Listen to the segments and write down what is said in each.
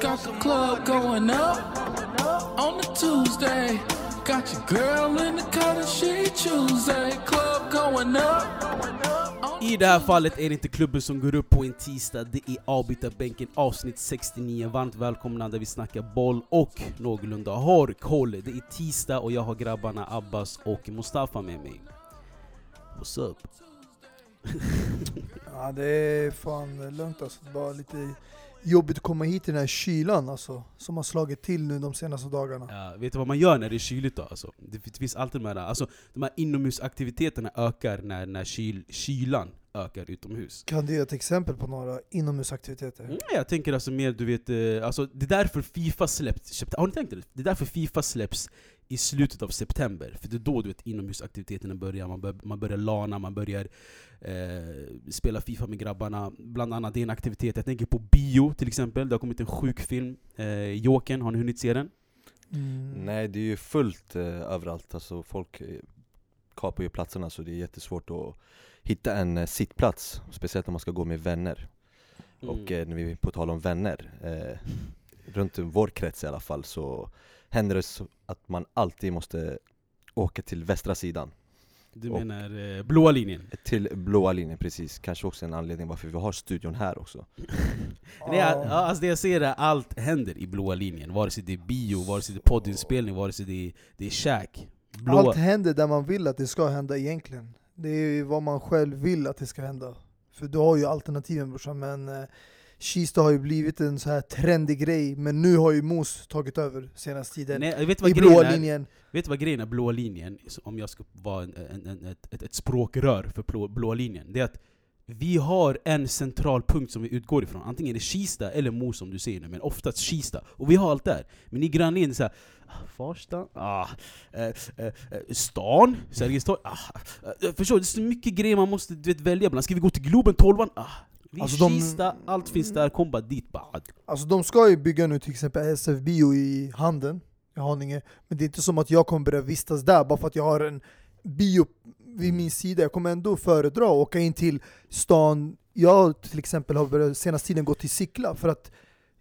Got the club going up on the Tuesday. Got your girl in the cut and she Tuesday. Club going up. I det här fallet är det inte klubben som går upp på en tisdag, det är avbytarbänken avsnitt 69. Varmt välkomna där vi snackar boll och någorlunda har koll. Det är tisdag och jag har grabbarna Abbas och Mustafa med mig. What's up? Ja det är fan lugnt alltså. Det bara lite jobbigt att komma hit i den här kylan alltså. Som har slagit till nu de senaste dagarna. Ja, vet du vad man gör när det är kyligt då? Alltså, det, det finns alltid de här, alltså, de här inomhusaktiviteterna ökar när, när kyl, kylan ökar utomhus. Kan du ge ett exempel på några inomhusaktiviteter? Mm, jag tänker alltså mer, du vet, eh, alltså, det är därför Fifa släpps, har ni tänkt det? Det är därför Fifa släpps i slutet av september, för det är då du vet, inomhusaktiviteterna börjar, man, bör, man börjar lana, man börjar eh, spela Fifa med grabbarna, bland annat det är en aktivitet, jag tänker på bio till exempel, det har kommit en sjuk film, eh, Jokern, har ni hunnit se den? Mm. Nej det är ju fullt eh, överallt, alltså folk eh, kapar ju platserna så det är jättesvårt att hitta en eh, sittplats Speciellt när man ska gå med vänner. Och Mm. eh, när vi på tal om vänner, eh, runt vår krets i alla fall så händer det så att man alltid måste åka till västra sidan Du och- menar eh, blåa linjen? Till blåa linjen precis, kanske också en anledning varför vi har studion här också Nej, ja, alltså det jag ser är allt händer i blåa linjen, vare sig det är bio, vare sig det är poddinspelning, vare sig det är, det är käk. Blå, Allt händer där man vill att det ska hända egentligen. Det är ju vad man själv vill att det ska hända. För du har ju alternativen brorsan, men eh, Kista har ju blivit en så här trendig grej, men nu har ju Mos tagit över senaste tiden. Nej, vet vad I blåa är? linjen. Vet du vad grejen är blåa linjen, om jag ska vara en, en, en, ett, ett, språkrör för blå, blåa linjen? Det är att vi har en central punkt som vi utgår ifrån, antingen är det Kista eller Mos som du säger nu, men oftast Kista. Och vi har allt där. Men i grannlinjen såhär, ah, Farsta, ah, eh, eh, eh, stan, Sergels torg, ah, eh, förstår du? Det är så mycket grejer man måste du vet, välja bland. Ska vi gå till Globen 12 ah, Alltså de- Kista, allt finns där, kom bara dit bara. Alltså de ska ju bygga nu till exempel SF Bio i Handen, i Haninge. Men det är inte som att jag kommer börja vistas där bara för att jag har en bio vid min sida. Jag kommer ändå föredra att åka in till stan. Jag till exempel har börjat senaste tiden gå till Sickla för att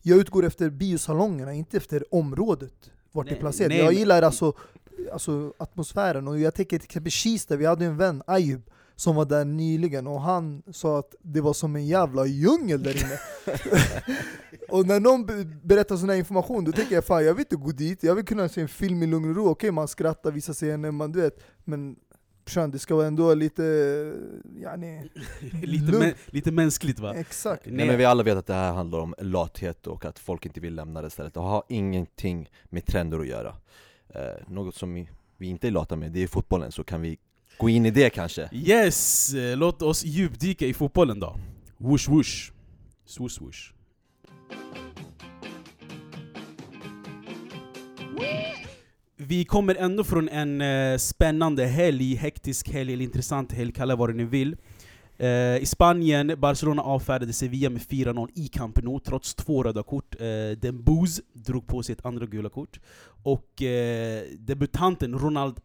jag utgår efter biosalongerna, inte efter området. Vart det Nej, är placerat. nej, jag gillar alltså, alltså atmosfären. Och jag tänker till exempel Kista, vi hade en vän, Ayub, som var där nyligen och han sa att det var som en jävla djungel där inne. och när någon be- berättar sån här information, då tänker jag fan jag vill inte gå dit, jag vill kunna se en film i lugn och ro. Okej man skrattar vissa scener, man du vet, men brorsan, det ska vara ändå lite, yani, lite, mä, lite mänskligt va? exakt. Nej men vi alla vet att det här handlar om lathet och att folk inte vill lämna det stället Det har ingenting med trender att göra eh, Något som vi, vi inte är lata med, det är fotbollen, så kan vi gå in i det kanske? Yes! Låt oss djupdyka i fotbollen då. Woosh woosh. Swoosh swoosh. Vi kommer ändå från en eh, spännande helg, hektisk helg eller intressant helg, kalla vad ni vill. Eh, I Spanien, Barcelona avfärdade Sevilla med 4-0 i Camp Nou trots två röda kort. Eh, Dembuz drog på sig ett andra gula kort. Och eh, debutanten Ronald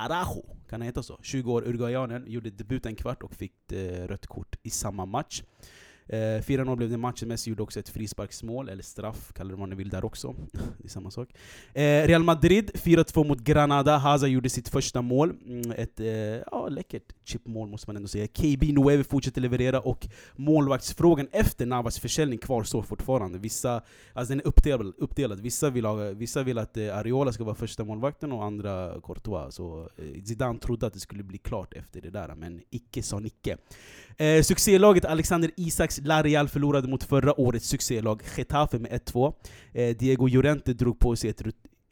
Arajo, kan han heta så? 20 år, uruguayanen, gjorde debut en kvart och fick eh, rött kort i samma match. Eh, 4-0 blev det matchen, Messi gjorde också ett frisparksmål, eller straff, kallar det vad ni vill där också. det är samma sak. Eh, Real Madrid 4-2 mot Granada, Hazard gjorde sitt första mål. Mm, ett eh, ja, läckert chipmål måste man ändå säga. KB Nueve fortsätter leverera och målvaktsfrågan efter Navas försäljning kvarstår fortfarande. Vissa, alltså den är uppdelad, uppdelad. Vissa, vill ha, vissa vill att eh, Ariola ska vara första målvakten och andra Courtois. Så eh, Zidane trodde att det skulle bli klart efter det där, men icke sa Nicke. Eh, succélaget Alexander Isaks La Real förlorade mot förra årets succélag Getafe med 1-2. Eh, Diego Llorente drog på sig ett,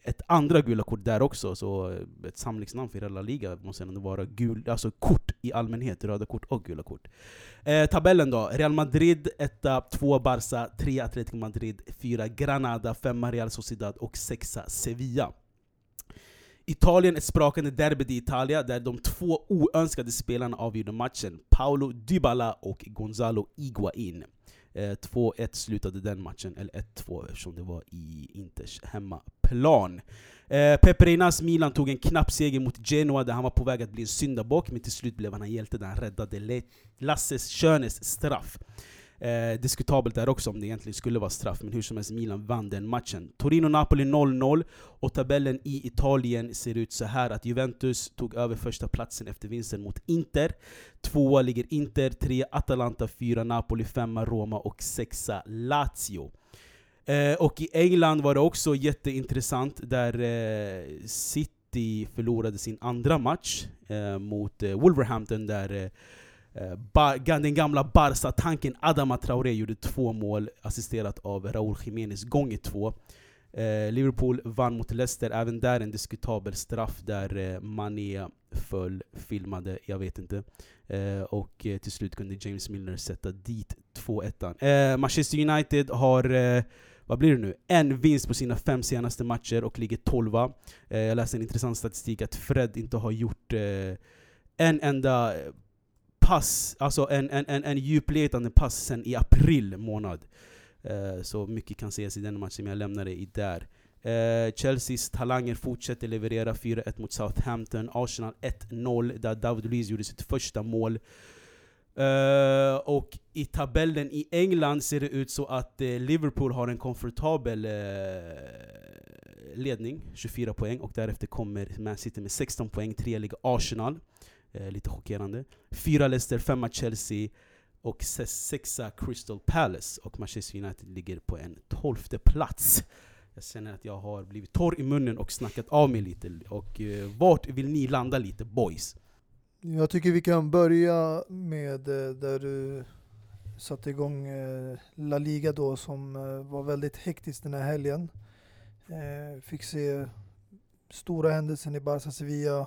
ett andra gula kort där också, så eh, ett samlingsnamn för hela La Liga måste ändå vara gul, alltså kort i allmänhet, röda kort och gula kort. Eh, tabellen då, Real Madrid 1, 2 Barca, 3 Atletico Madrid, 4 Granada, 5 Real Sociedad och 6 Sevilla. Italien, ett sprakande derby i Italien där de två oönskade spelarna avgjorde matchen. Paolo Dybala och Gonzalo Higuain. Eh, 2-1 slutade den matchen, eller 1-2 eftersom det var i Inters hemmaplan. Eh, Pepe Reinas Milan tog en knapp seger mot Genoa där han var på väg att bli en syndabock, men till slut blev han en hjälte där han räddade Lasses Schönes straff. Eh, diskutabelt där också om det egentligen skulle vara straff, men hur som helst, Milan vann den matchen. Torino-Napoli 0-0, och tabellen i Italien ser ut så här att Juventus tog över första platsen efter vinsten mot Inter. Tvåa ligger Inter, tre Atalanta, fyra Napoli, femma Roma och sexa Lazio. Eh, och i England var det också jätteintressant, där eh, City förlorade sin andra match eh, mot eh, Wolverhampton, där eh, Eh, Bar, den gamla Barca-tanken Adama Traoré gjorde två mål, assisterat av Raúl Jiménez gånger två. Eh, Liverpool vann mot Leicester, även där en diskutabel straff där eh, Mané föll, filmade, jag vet inte. Eh, och eh, till slut kunde James Milner sätta dit 2-1. Eh, Manchester United har eh, vad blir det nu? En vinst på sina fem senaste matcher och ligger 12 eh, Jag läste en intressant statistik att Fred inte har gjort eh, en enda pass, alltså en, en, en, en djupletande pass sen i april månad. Eh, så mycket kan sägas i den matchen, men jag lämnar det i där. Eh, Chelseas talanger fortsätter leverera 4-1 mot Southampton. Arsenal 1-0 där David Luiz gjorde sitt första mål. Eh, och i tabellen i England ser det ut så att eh, Liverpool har en komfortabel eh, ledning, 24 poäng, och därefter kommer Man City med 16 poäng, tre ligger Arsenal. Eh, lite chockerande. Fyra Leicester, femma Chelsea och sexa Crystal Palace. Och Manchester United ligger på en tolfte plats. Jag känner att jag har blivit torr i munnen och snackat av mig lite. Och eh, vart vill ni landa lite boys? Jag tycker vi kan börja med eh, där du satte igång eh, La Liga då som eh, var väldigt hektisk den här helgen. Fick se stora händelsen i Barca Sevilla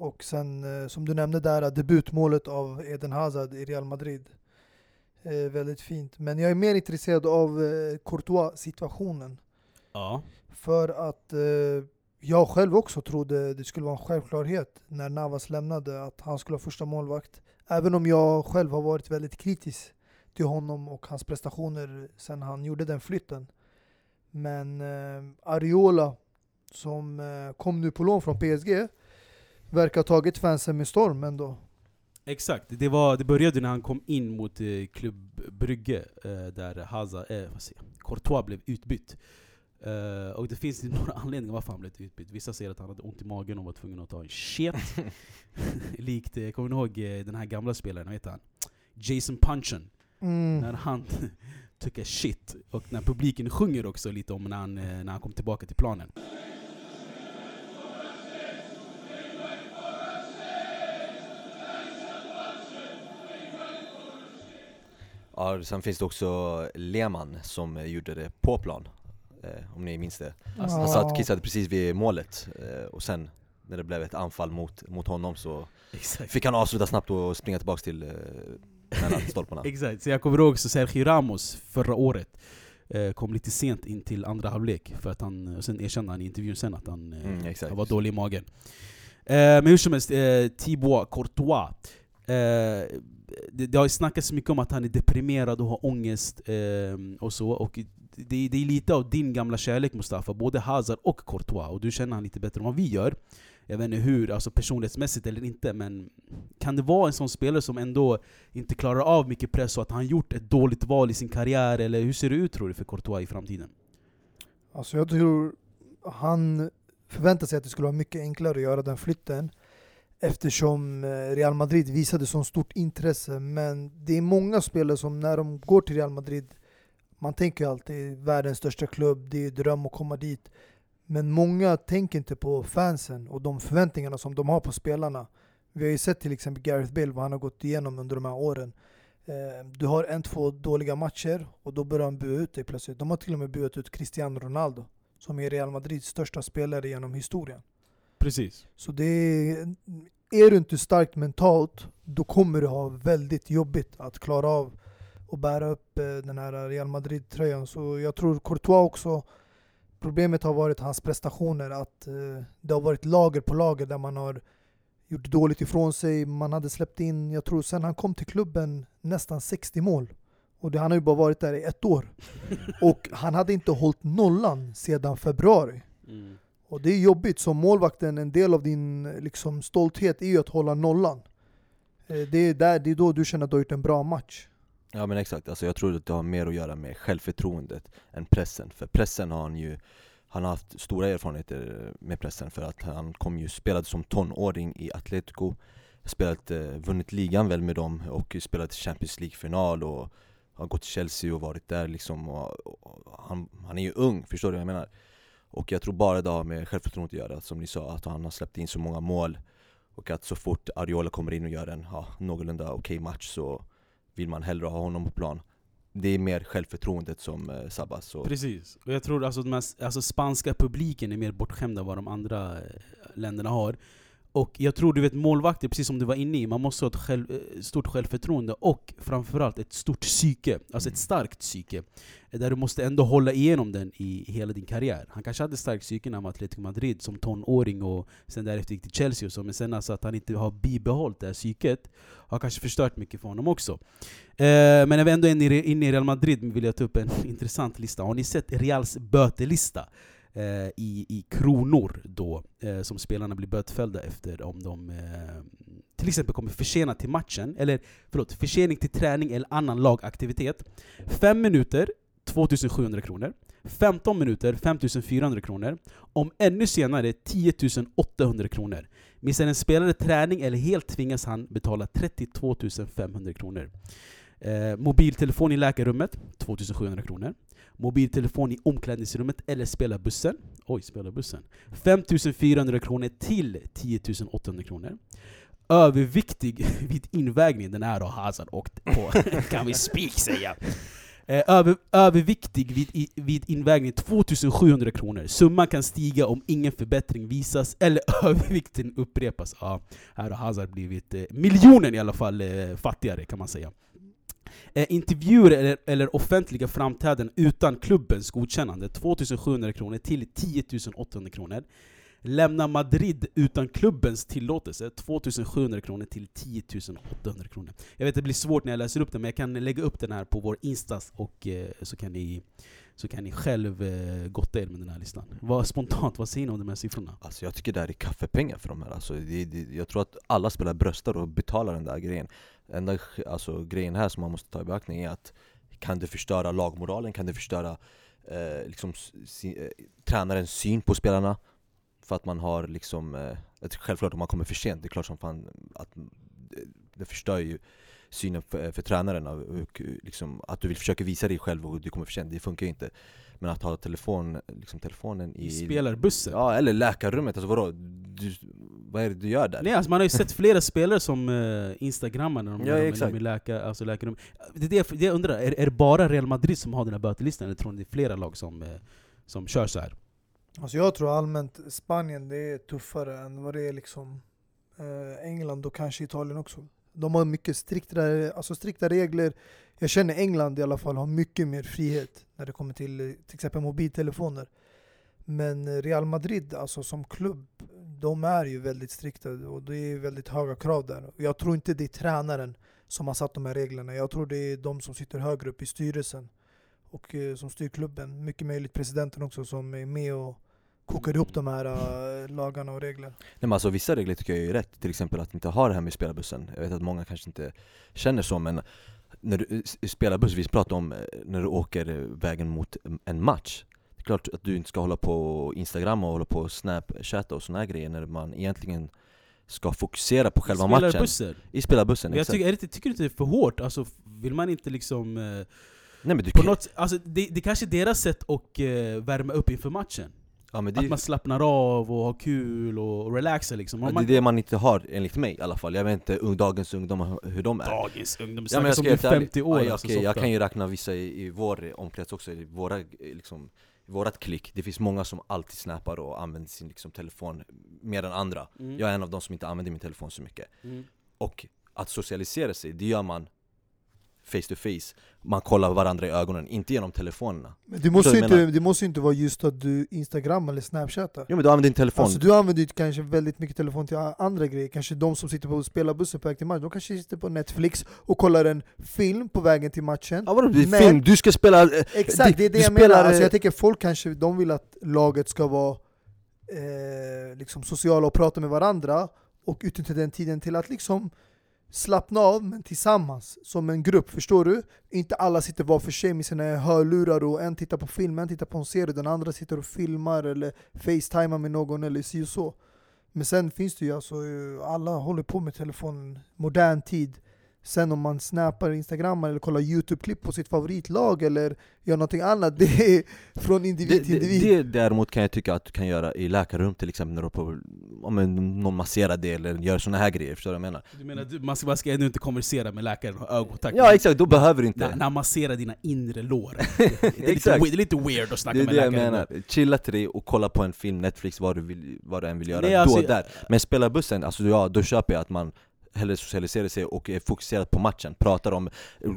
och sen eh, som du nämnde där debutmålet av Eden Hazard i Real Madrid. Eh, Väldigt fint. Men jag är mer intresserad av eh, Courtois-situationen. Ja. För att eh, jag själv också trodde det skulle vara en självklarhet när Navas lämnade att han skulle ha första målvakt. Även om jag själv har varit väldigt kritisk till honom och hans prestationer sen han gjorde den flytten. Men eh, Ariola som eh, kom nu på lån från PSG verkar ha tagit fansen med storm ändå. Exakt, det, var, det började när han kom in mot eh, Klubb Brygge eh, där Hazard, eh, vad säger Courtois blev utbytt. Eh, och det finns några anledningar varför han blev utbytt. Vissa säger att han hade ont i magen och var tvungen att ta en shit. Likt, eh, kommer ni ihåg eh, den här gamla spelaren, vad heter han? Jason Punchen. Mm. När han a shit. Och när publiken sjunger också lite om när han, eh, när han kom tillbaka till planen. Ja, sen finns det också Lehmann som gjorde det på plan, eh, om ni minns det. Alltså, Han satt kissade precis vid målet, eh, och sen när det blev ett anfall mot, mot honom så Exakt. fick han avsluta snabbt och springa tillbaka till eh, mellan stolparna. Exakt, så jag kommer ihåg så Sergio Ramos förra året eh, kom lite sent in till andra halvlek, för att han, och sen erkände han i intervjun sen att han, eh, Mm, han var dålig i magen. Eh, men hur som helst, eh, Thibaut Courtois. Eh, det, det har ju snackats mycket om att han är deprimerad och har ångest eh, och så. Och det, det är lite av din gamla kärlek Mustafa, både Hazard och Courtois. Och du känner han lite bättre än vad vi gör. Jag vet inte hur, alltså personlighetsmässigt eller inte, men kan det vara en sån spelare som ändå inte klarar av mycket press och att han gjort ett dåligt val i sin karriär? Eller hur ser det ut tror du för Courtois i framtiden? Alltså jag tror han förväntade sig att det skulle vara mycket enklare att göra den flytten eftersom eh, Real Madrid visade så stort intresse. Men det är många spelare som när de går till Real Madrid, man tänker ju alltid världens största klubb, det är dröm att komma dit. Men många tänker inte på fansen och de förväntningarna som de har på spelarna. Vi har ju sett till exempel Gareth Bale, vad han har gått igenom under de här åren. Eh, du har en, två dåliga matcher och då börjar de bua ut dig plötsligt. De har till och med buat ut Cristiano Ronaldo, som är Real Madrids största spelare genom historien. Precis. Så det är, är du inte starkt mentalt, då kommer du ha väldigt jobbigt att klara av och bära upp eh, den här Real Madrid-tröjan. Så jag tror Courtois också, problemet har varit hans prestationer, att eh, det har varit lager på lager där man har gjort dåligt ifrån sig. Man hade släppt in, jag tror sen han kom till klubben, nästan 60 mål. Och det, han har ju bara varit där i ett år. Och han hade inte hållit nollan sedan februari. Mm. Och det är jobbigt som målvakten, en del av din liksom, stolthet är ju att hålla nollan. Eh, det är, där, det är då du känner att du har gjort en bra match. Ja men exakt, alltså jag tror att det har mer att göra med självförtroendet än pressen. För pressen har han ju, han har haft stora erfarenheter med pressen för att han kom ju, spelade som tonåring i Atletico, spelat, eh, vunnit ligan väl med dem och spelat Champions League-final och har gått till Chelsea och varit där liksom och, och, han, han är ju ung, förstår du vad jag menar? Och jag tror bara det har med självförtroendet att göra, som ni sa, att han har släppt in så många mål och att så fort Ariola kommer in och gör en ja, någorlunda okej match så vill man hellre ha honom på plan. Det är mer självförtroendet som eh, sabbas. Så. Precis, och jag tror alltså, de här, alltså spanska publiken är mer bortskämda än vad de andra eh, länderna har. Och jag tror du vet målvakter, precis som du var inne i, man måste ha ett själv, eh, stort självförtroende och framförallt ett stort psyke, alltså ett Mm. starkt psyke. eh, Där du måste ändå hålla igenom den i hela din karriär. Han kanske hade starkt psyke när han var Atletico Madrid som tonåring och sen därefter gick till Chelsea och så, men sen alltså att han inte har bibehållit det här psyket har kanske förstört mycket för honom också. Eh, men när vi ändå är inne i- inne i Real Madrid vill jag ta upp en intressant lista. Har ni sett Reals bötelista? Eh, i, I kronor då, eh, som spelarna blir bötfällda efter om de eh, till exempel kommer försena till matchen, eller förlåt, försening till träning eller annan lagaktivitet. 5 minuter, 2700 kronor. 15 minuter, 5400 kronor. Om ännu senare, 10 800 kronor. Missar en spelare träning eller helt tvingas han betala 32 500 kronor. Eh, mobiltelefon i läkarrummet, 2700 kronor. Mobiltelefon i omklädningsrummet eller spelarbussen, oj spelarbussen, 5400 kronor till 10 800 kronor. Överviktig vid invägning, den här har Hazard åkt på, kan vi spik säga. Eh, över, överviktig vid, i, vid invägning 2700 kronor. Summan kan stiga om ingen förbättring visas eller övervikten upprepas. Ja, här har Hazard blivit eh, miljonen i alla fall eh, fattigare kan man säga. Eh, intervjuer eller, eller offentliga framträdanden utan klubbens godkännande 2700 kronor till 10 800 kronor. Lämna Madrid utan klubbens tillåtelse 2700 kronor till 10 800 kronor. Jag vet det blir svårt när jag läser upp det, men jag kan lägga upp den här på vår Instas och eh, så, kan ni, så kan ni själv eh, gotta er med den här listan. Vad, spontant, vad säger ni om de här siffrorna? Alltså jag tycker det här är kaffepengar för de här alltså, det, det, Jag tror att alla spelare bröstar och betalar den där grejen Enda alltså, grejen här som man måste ta i beaktning är att Kan det förstöra lagmoralen? Kan det förstöra eh, liksom, si, eh, tränarens syn på spelarna? För att man har liksom, eh, självklart om man kommer för sent, det är klart som fan att det, det förstör ju synen för, för tränaren och, och liksom, att du vill försöka visa dig själv och du kommer för sent, det funkar ju inte Men att ha telefon, liksom, telefonen I i, spelarbussen? Ja, eller läkarrummet, alltså vadå? Du, vad är det du gör där? Nej, alltså man har ju sett flera spelare som eh, instagrammar när de, Ja, de, de är läka, alltså läkarrum. Det är det, jag- det jag undrar, är, är det bara Real Madrid som har den här bötelistan, eller tror ni det är flera lag som, eh, som kör så här? Alltså jag tror allmänt Spanien det är tuffare än vad det är liksom eh, England och kanske Italien också. De har mycket striktare, alltså strikta regler. Jag känner England i alla fall har mycket mer frihet när det kommer till till exempel mobiltelefoner. Men Real Madrid alltså som klubb, de är ju väldigt strikta och det är väldigt höga krav där. Jag tror inte det är tränaren som har satt de här reglerna. Jag tror det är de som sitter högre upp i styrelsen och eh, som styr klubben. Mycket möjligt presidenten också som är med och kokar ihop de här eh, lagarna och reglerna. Nej men alltså vissa regler tycker jag är rätt, till exempel att inte ha det här med spelarbussen Jag vet att många kanske inte känner så men när du i spelarbuss, vi pratar om eh, när du åker eh, vägen mot en match Det är klart att du inte ska hålla på Instagram och hålla på och snapchatta och såna här grejer när man egentligen ska fokusera på själva matchen Spelarbusser? I spelarbussen, Men Jag tycker, är det, tycker du inte det är för hårt? Alltså, vill man inte liksom... Eh, Nej men du på kan, något, alltså, det, det kanske är deras sätt att eh, värma upp inför matchen. Ja, Att man slappnar av och har kul och relaxar liksom. Om det är det man inte har enligt mig i alla fall Jag vet inte ung- dagens ungdomar hur de är Dagens ungdom, Ja, men jag, som är vara helt ärlig. 50 år ja, alltså, så jag kan ju räkna vissa i, i vår omkrets också, i våra, eh, liksom, i vårat klick Det finns många som alltid snappar och använder sin liksom, telefon mer än andra Mm. Jag är en av de som inte använder min telefon så mycket Mm. Och att socialisera sig, det gör man face to face Man kollar varandra i ögonen, inte genom telefonerna. Men det måste, inte, det måste inte vara just att du instagram eller snapchattar Jo men du använder din telefon. Alltså du använder kanske väldigt mycket telefon till andra grejer, kanske de som sitter på spelarbussen på väg till matchen, de kanske sitter på Netflix och kollar en film på vägen till matchen. Ja vadå, Men- film, du ska spela... eh, Exakt, det är det jag spelar, menar. Alltså eh, jag tänker folk kanske de vill att laget ska vara eh, liksom sociala och prata med varandra och utnyttja den tiden till att liksom slappna av men tillsammans som en grupp, förstår du? Inte alla sitter var för sig med sina hörlurar och en tittar på film, en tittar på en serie, den andra sitter och filmar eller facetimar med någon eller si och så. Men sen finns det ju alltså, eh, alla håller på med telefonen, modern tid. Sen om man snappar, instagrammar eller kollar youtube-klipp på sitt favoritlag eller gör någonting annat, det är från individ det, till det, individ. det däremot kan jag tycka att du kan göra i läkarrum till exempel när du är på, om en, någon masserar det eller gör såna här grejer, förstår du vad jag menar? Du menar du, man ska, man ska ännu inte konversera med läkaren och ögonkontakt? Ja exakt, då behöver du inte När, när han masserar dina inre lår. Det är, lite, det är lite weird att snacka Det är med det jag läkaren. menar, chilla till dig och kolla på en film, Netflix, vad du, vill, vad du än vill göra, Nej, då alltså, och där Men spelarbussen, alltså ja, då köper jag att man hellre socialiserar sig och är fokuserad på matchen. Pratar om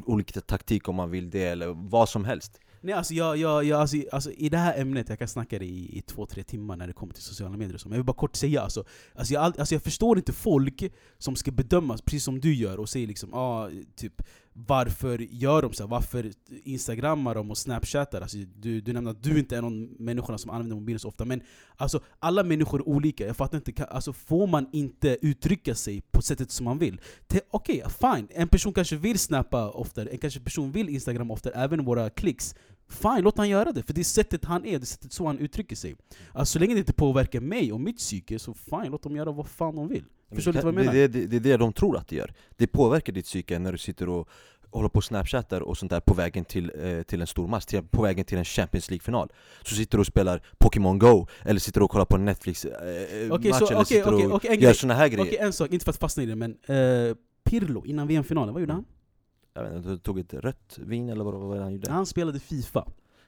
olika taktik om man vill det, eller vad som helst. Nej alltså, jag, jag, jag, alltså, alltså i det här ämnet, jag kan snacka det i, i två, tre timmar när det kommer till sociala medier och så, men jag vill bara kort säga alltså, alltså, jag, alltså jag förstår inte folk som ska bedömas precis som du gör och säger liksom ah, typ varför gör de så? Varför instagrammar de och snapchattar? Alltså, du, du nämnde att du inte är någon människa som använder mobilen så ofta, men alltså, alla människor är olika, jag fattar inte, alltså, får man inte uttrycka sig på sättet som man vill? Okej, Okej, fine, en person kanske vill snappa oftare, en kanske person vill instagramma oftare, även våra klicks Fine, låt han göra det, för det är sättet han är, det är sättet så han uttrycker sig. Alltså, Så länge det inte påverkar mig och mitt psyke, så fine, låt dem göra vad fan de vill. Förstår du lite vad jag det, menar? det, det, det är det de tror att det gör. Det påverkar ditt psyke när du sitter och håller på och snapchattar och sånt där på vägen till, eh, till en stor match, till, på vägen till en Champions League-final. Så sitter du och spelar Pokémon Go, eller sitter och kollar på Netflix-match, eh, Okej, match, så- eller okej, sitter okej, och en gör såna här grejer. Okej, en sak, inte för att fastna i det, men eh, Pirlo innan VM-finalen, vad gjorde han? Jag vet inte, tog ett rött vin eller vad, vad var det han gjorde? Han spelade Fifa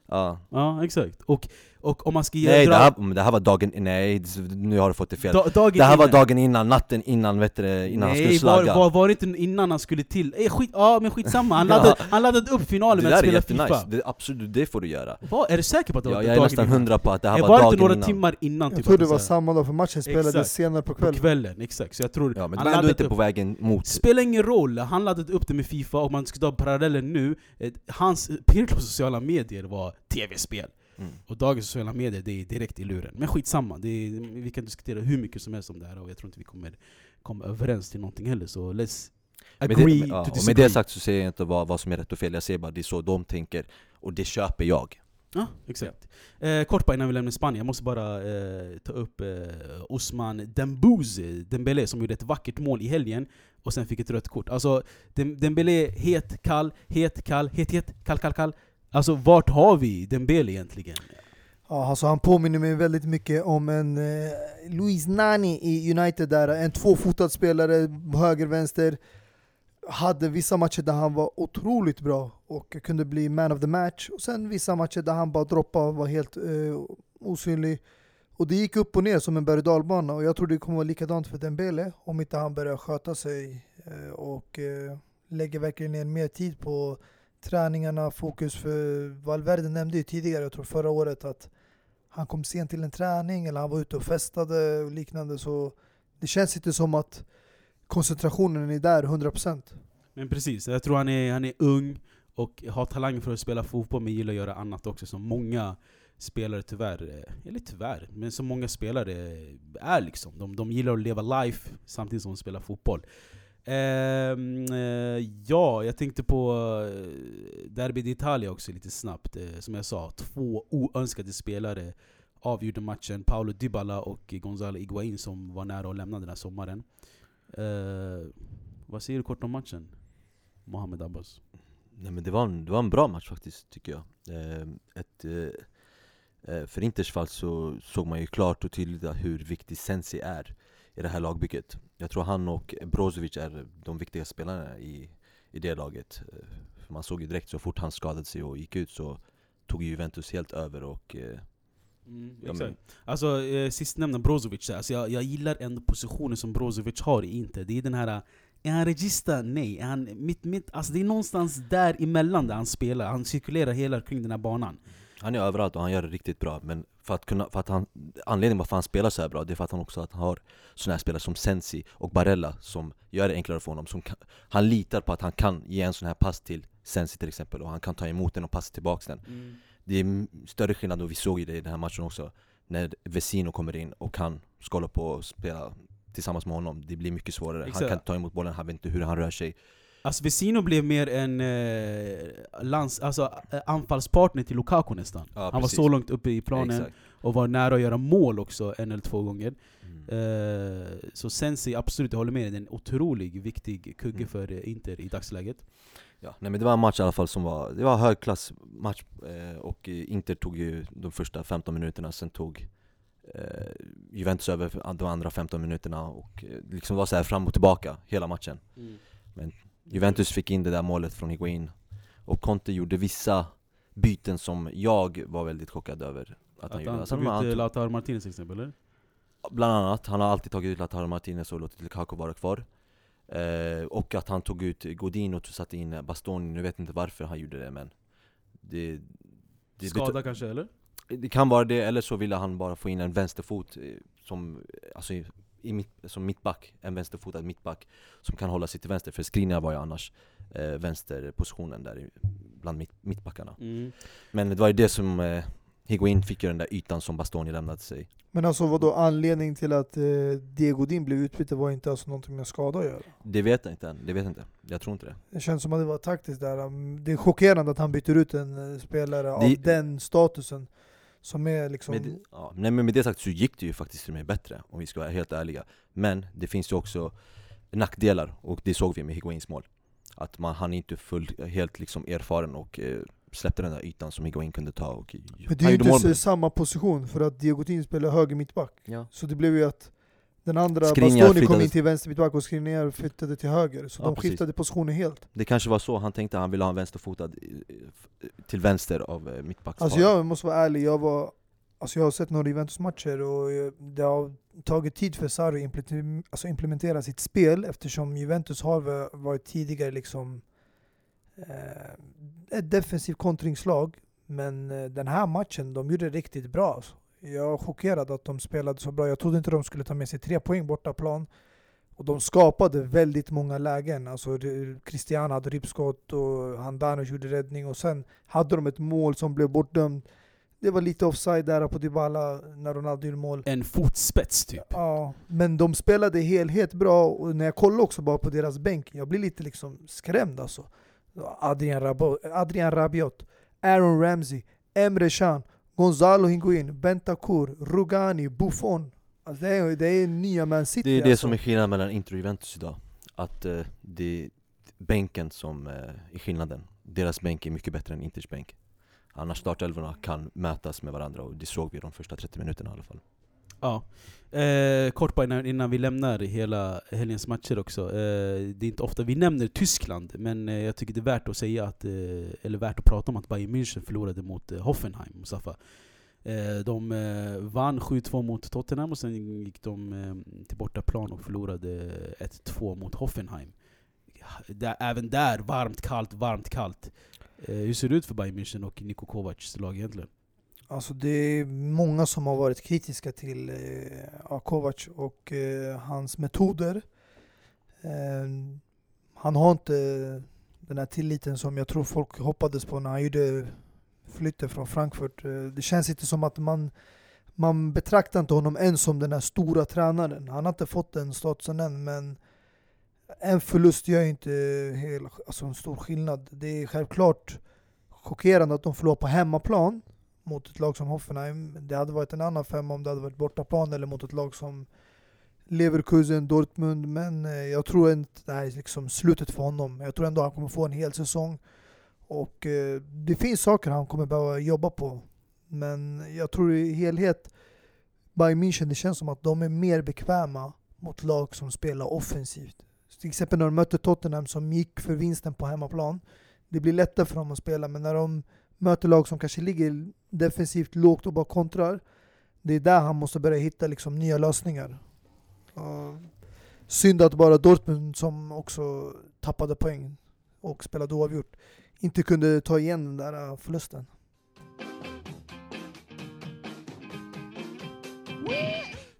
Ja. Ja, exakt. Och, och om man ska ge Nej dra- det här, det här var dagen, nej nu har du fått det fel da, dagen Det här var innan- dagen innan, natten innan, vet du, innan han skulle Nej, slagga var, var, var det inte innan han skulle till? Eh, skit, ja men skitsamma, han laddade, han laddade upp finalen Det med att där är spela jättenice, FIFA det, absolut, det får du göra Vad, Är du säker på att det ja, var Jag är dagen nästan innan? hundra på att det här Eh, var, var det dagen inte några innan timmar innan? Jag typ, tror att det var samma dag, för matchen spelades Exakt. senare på På kvällen. kvällen, exakt. Så jag tror Ja men det han var ändå laddade inte upp- på vägen mot Spelar ingen roll, han laddade upp det med Fifa och man ska ta parallellen nu eh, Hans Pirlos sociala medier var tv-spel mm. Och dagens sociala medier, det är direkt i luren Men skitsamma, det är, vi kan diskutera hur mycket som helst om det här och jag tror inte vi kommer komma överens till någonting heller Så let's Med agree det, ja, to och med disagree det sagt så säger jag inte vad, vad som är rätt och fel, jag säger bara det är så de tänker Och det köper jag Ja, exakt. Eh, kort bara innan vi lämnar Spanien, jag måste bara eh, ta upp eh, Osman Dembouze, Dembélé, som gjorde ett vackert mål i helgen och sen fick ett rött kort. Alltså, Dem- Dembélé, het, kall, het, kall, het, het, kall, kall, kall. Alltså vart har vi Dembele egentligen? Ja, alltså han påminner mig väldigt mycket om en eh, Luis Nani i United där, en tvåfotad spelare, höger, vänster. Hade vissa matcher där han var otroligt bra och kunde bli man of the match. Och sen vissa matcher där han bara droppade och var helt eh, osynlig. Och det gick upp och ner som en berg och dalbana och jag tror det kommer vara likadant för Dembele om inte han börjar sköta sig eh, och eh, lägger verkligen ner mer tid på träningarna, fokus för Valverde nämnde ju tidigare, jag tror förra året att han kom sent till en träning eller han var ute och festade och liknande så det känns inte som att koncentrationen är där 100% Men precis, jag tror han är, han är ung och har talang för att spela fotboll men gillar att göra annat också som många spelare tyvärr, eh, eller tyvärr, men som många spelare är liksom. De, de gillar att leva life samtidigt som de spelar fotboll. Ehm, eh, ja, jag tänkte på eh, Derby d'Italia också lite snabbt. Eh, som jag sa, två oönskade spelare avgjorde matchen. Paolo Dybala och Gonzalo Higuain som var nära att lämna den här sommaren. Eh, vad säger du kort om matchen? Mohamed Abbas. Nej men det var en, det var en bra match faktiskt, tycker jag eh, ett, eh, eh För Inters fall så såg man ju klart och tydligt hur viktig Sensi är i det här lagbygget jag tror han och Brozovic är de viktiga spelarna i, i det laget för Man såg ju direkt så fort han skadade sig och gick ut så tog ju Juventus helt över och eh, Mm, Ja, exakt. Alltså eh, sistnämnda Brozovic, alltså, jag, jag gillar ändå positionen som Brozovic har i Inter. Det är den här Är han regista? Nej. Är han mitt, mitt, alltså det är någonstans där emellan där han spelar. Han cirkulerar hela kring den här banan. Han är överallt och han gör det riktigt bra men för att kunna, för att han, anledningen varför han spelar så bra det är för att han också att han har såna här spelare som Sensi och Barella som gör det enklare för honom som kan, Han litar på att han kan ge en sån här pass till Sensi till exempel och han kan ta emot den och passa tillbaka den. Det är större skillnad och vi såg ju det i den här matchen också När Vesino kommer in och han ska hålla på och spela tillsammans med honom. Det blir mycket svårare, Exakt. han kan ta emot bollen, han vet inte hur han rör sig Alltså Vesino blev mer en eh, lands, alltså, eh, anfallspartner till Lukaku nästan. Ja, han var så långt uppe i planen Exakt. och var nära att göra mål också en eller två gånger. Mm. Eh, så Sensi, absolut, jag håller med dig, en otrolig, viktig kugge Mm. för eh, Inter i dagsläget. Ja, nej men det var en match i alla fall som var, det var högklassmatch eh, och eh, Inter tog ju de första 15 minuterna, sen tog eh, Juventus över de andra 15 minuterna och eh, liksom var så här fram och tillbaka hela matchen Juventus fick in det där målet från Higuain och Conte gjorde vissa byten som jag var väldigt chockad över att, Att han gjorde han Alltså, tog ut eh, Lautaro Martinez till exempel, eller? Bland annat, han har alltid tagit ut Lautaro Martinez och låtit Lukaku vara kvar eh, Och att han tog ut Godin och satte in Bastoni, nu vet inte varför han gjorde det men det, det, Skada kanske, eller? det kan vara det, eller så ville han bara få in en vänsterfot eh, som, alltså i, mitt, som mittback, en vänsterfotad mittback Som kan hålla sig till vänster, för Skriniar var ju annars eh, vänsterpositionen där bland mitt, mittbackarna Mm. Men det var ju det som eh, Higuain fick ju den där ytan som Bastoni lämnade sig Men alltså vad då anledningen till att eh, Diego Din blev utbytt var inte alltså någonting med skada att göra? Det vet jag inte än, det vet jag inte, jag tror inte det Det känns som att det var taktiskt där. Det är chockerande att han byter ut en eh, spelare av Det- den statusen. Som är liksom... Med, det- ja, nej, men med det sagt så gick det ju faktiskt till och med bättre, om vi ska vara helt ärliga Men det finns ju också nackdelar, och det såg vi med Higuains mål Att man, han är inte full, helt liksom erfaren och eh, släppte den där ytan som Higuain kunde ta och Men det är ju inte samma position för att Diego Din spelar höger mittback. Ja. Så det blev ju att den andra Skriniar Bastoni kom in till vänster mittback och Skriniar flyttade till höger. Så Ja, de precis. skiftade positioner helt. Det kanske var så han tänkte, han ville ha en vänsterfotad eh, f- till vänster av eh, mittbacksparet Alltså jag måste vara ärlig, jag var Alltså jag har sett några Juventus-matcher och eh, det har tagit tid för Sarri att implementera, alltså implementera sitt spel eftersom Juventus har va- varit tidigare liksom eh, ett defensivt kontringslag. Men eh, den här matchen, de gjorde det riktigt bra. Jag är chockerad att de spelade så bra. Jag trodde inte de skulle ta med sig tre poäng bortaplan. Och de skapade väldigt många lägen. Alltså Cristiano hade rippskott och Handanovic gjorde räddning och sen hade de ett mål som blev bortdömt. Det var lite offside där på Dybala när Ronaldo gjorde mål. En fotspets typ. Ja, men de spelade helhet bra och när jag kollar också bara på deras bänk, jag blir lite liksom skrämd alltså. Adrian, Rabo, Adrian Rabiot, Aaron Ramsey, Emre Can, Gonzalo Higuain, Bentancur, Rugani, Buffon. Alltså det, är, det är nya Man City Det är det alltså. som är skillnaden mellan Inter och Juventus idag Att eh, det är bänken som eh, är skillnaden Deras bänk är mycket bättre än Inters bänk Annars startelvorna kan mötas med varandra och det såg vi de första 30 minuterna i alla fall Ja. Eh, kort bara innan, vi lämnar hela helgens matcher också. Eh, det är inte ofta vi nämner Tyskland, men eh, jag tycker det är värt att säga att, eh, eller värt att prata om att Bayern München förlorade mot eh, Hoffenheim, Mustafa. Eh, de eh, vann 7-2 mot Tottenham och sen gick de eh, till bortaplan och förlorade eh, 1-2 mot Hoffenheim. Där, även där, varmt, kallt, varmt, kallt. Hur ser det ut för Bayern München och Niko Kovacs lag egentligen? Alltså det är många som har varit kritiska till eh, Kovac och eh, hans metoder. Eh, han har inte den här tilliten som jag tror folk hoppades på när han gjorde flytten från Frankfurt. Eh, det känns inte som att man, man betraktar inte honom än som den här stora tränaren. Han har inte fått den statusen än men en förlust gör inte hel, alltså en stor skillnad. Det är självklart chockerande att de förlorar på hemmaplan mot ett lag som Hoffenheim. Det hade varit en annan femma om det hade varit bortaplan eller mot ett lag som Leverkusen, Dortmund. Men eh, jag tror inte det här är liksom slutet för honom. Jag tror ändå han kommer få en hel säsong. Och eh, det finns saker han kommer behöva jobba på. Men jag tror i helhet, Bayern München, det känns som att de är mer bekväma mot lag som spelar offensivt. Till exempel när de mötte Tottenham som gick för vinsten på hemmaplan. Det blir lättare för dem att spela, men när de möter lag som kanske ligger defensivt lågt och bara kontrar. Det är där han måste börja hitta liksom nya lösningar. Uh, Synd att bara Dortmund som också tappade poäng och spelade oavgjort inte kunde ta igen den där äh, förlusten.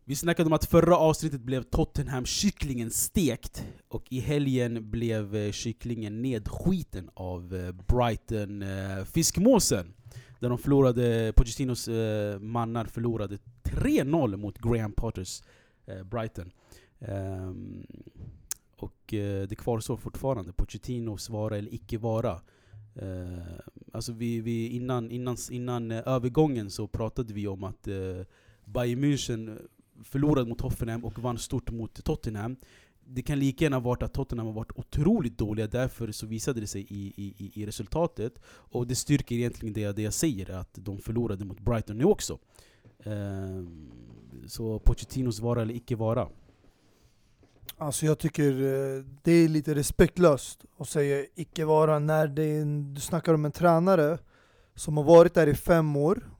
Vi snackade om att förra avsnittet blev Tottenham-kycklingen stekt och i helgen blev eh, kycklingen nedskiten av eh, Brighton eh, fiskmåsen. Där de förlorade, Pochettinos mannar förlorade 3-0 mot Graham Potters Brighton. Ehm, och det kvarstår fortfarande, Pochettinos vara eller icke vara. Ehm, alltså vi, vi, innan, innan, innan övergången så pratade vi om att Bayern München förlorade mot Hoffenheim och vann stort mot Tottenham. Det kan lika gärna varit att Tottenham har varit otroligt dåliga, därför så visade det sig i, i, i resultatet. Och det styrker egentligen det, det jag säger, att de förlorade mot Brighton nu också. Ehm, så Pochettinos vara eller icke vara. Alltså jag tycker eh, det är lite respektlöst att säga icke vara när det är en, du snackar om en tränare som har varit där i fem år,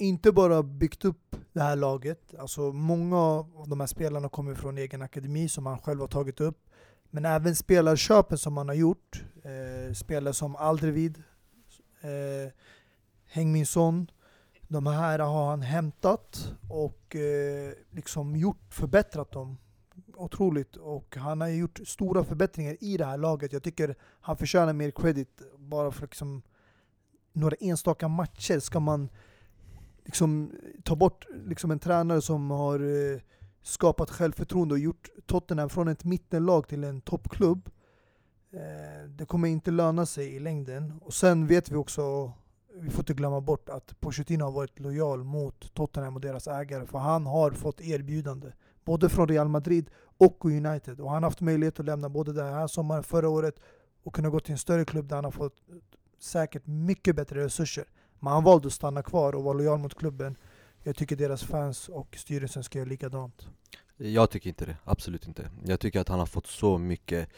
inte bara byggt upp det här laget, alltså många av de här spelarna kommer från egen akademi som han själv har tagit upp, men även spelarköpen som han har gjort, eh, spelare som Aldrevid, eh, Hängminsson, Son, de här har han hämtat och eh, liksom gjort, förbättrat dem otroligt och han har gjort stora förbättringar i det här laget. Jag tycker han förtjänar mer credit bara för liksom några enstaka matcher ska man liksom ta bort liksom en tränare som har eh, skapat självförtroende och gjort Tottenham från ett mittenlag till en toppklubb. Eh, det kommer inte löna sig i längden. Och sen vet vi också, vi får inte glömma bort att Pochettino har varit lojal mot Tottenham och deras ägare för han har fått erbjudande både från Real Madrid och United. Och han har haft möjlighet att lämna både den här sommaren, förra året och kunna gå till en större klubb där han har fått säkert mycket bättre resurser. Men han valde att stanna kvar och vara lojal mot klubben. Jag tycker deras fans och styrelsen ska göra likadant. Jag tycker inte det, absolut inte. Jag tycker att han har fått så mycket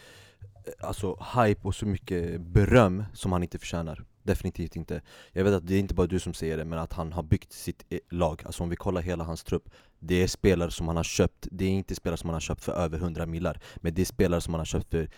eh, alltså, hype och så mycket beröm som han inte förtjänar. Definitivt inte. Jag vet att det är inte bara du som säger det, men att han har byggt sitt eh, lag. Alltså om vi kollar hela hans trupp. Det är spelare som han har köpt, det är inte spelare som han har köpt för över 100 millar. Men det är spelare som han har köpt för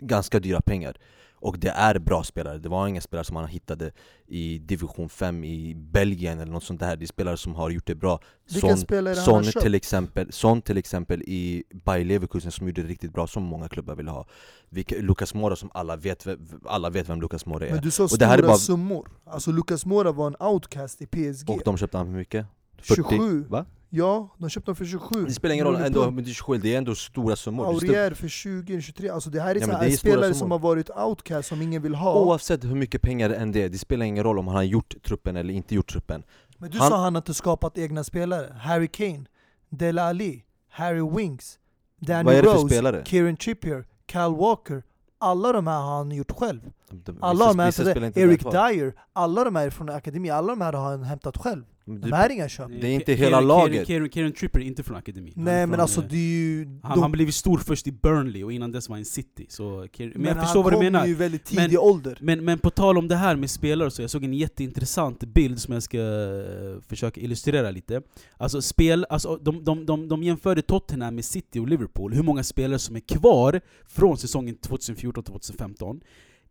ganska dyra pengar. Och det är bra spelare, det var inga spelare som han hittade i division 5 i Belgien eller något sånt där Det är spelare som har gjort det bra Vilka Son, spelare han Son har köpt? till exempel, Son till exempel i Bayer Leverkusen som gjorde det riktigt bra, som många klubbar ville ha Vilka, Lucas Moura som alla vet, ve- alla vet vem Lucas Moura är Men du sa Och det stora här är bara- summor. Alltså Lucas Moura var en outcast i PSG. Och de köpte han för mycket? 40? 27. Va? Ja, de köpte honom för 27. Det spelar ingen roll, ändå, men det är 27, det är ändå stora summor Aurier för 20, 23. Alltså det här är, Ja, här det är spelare som har varit outcast som ingen vill ha. Oavsett hur mycket pengar det än det är, det spelar ingen roll om han har gjort truppen eller inte gjort truppen Men du Han- sa han har inte skapat egna spelare. Harry Kane, Dele Alli, Harry Winks, Danny Rose? Kieran Trippier, Kyle Walker. Alla de här har han gjort själv. De- Alla de här, vissa det, inte Eric. Dyer, alla de här är från akademi, alla de här har han hämtat själv. Men De du- här är inga köp. Det är inte hela laget. Kieran, Tripper är inte från akademin. Han Nej men alltså eh, det är ju... Han, han blev stor först i Burnley och innan dess var han i City. Så, men, jag han förstår vad du kom menar. ju i väldigt tidig Men- ålder. Men, men på tal om det här med spelare, så jag såg en jätteintressant bild som jag ska eh, försöka illustrera lite. Alltså, spel, alltså de, de, de, de jämförde Tottenham med City och Liverpool, hur många spelare som är kvar från säsongen 2014-2015.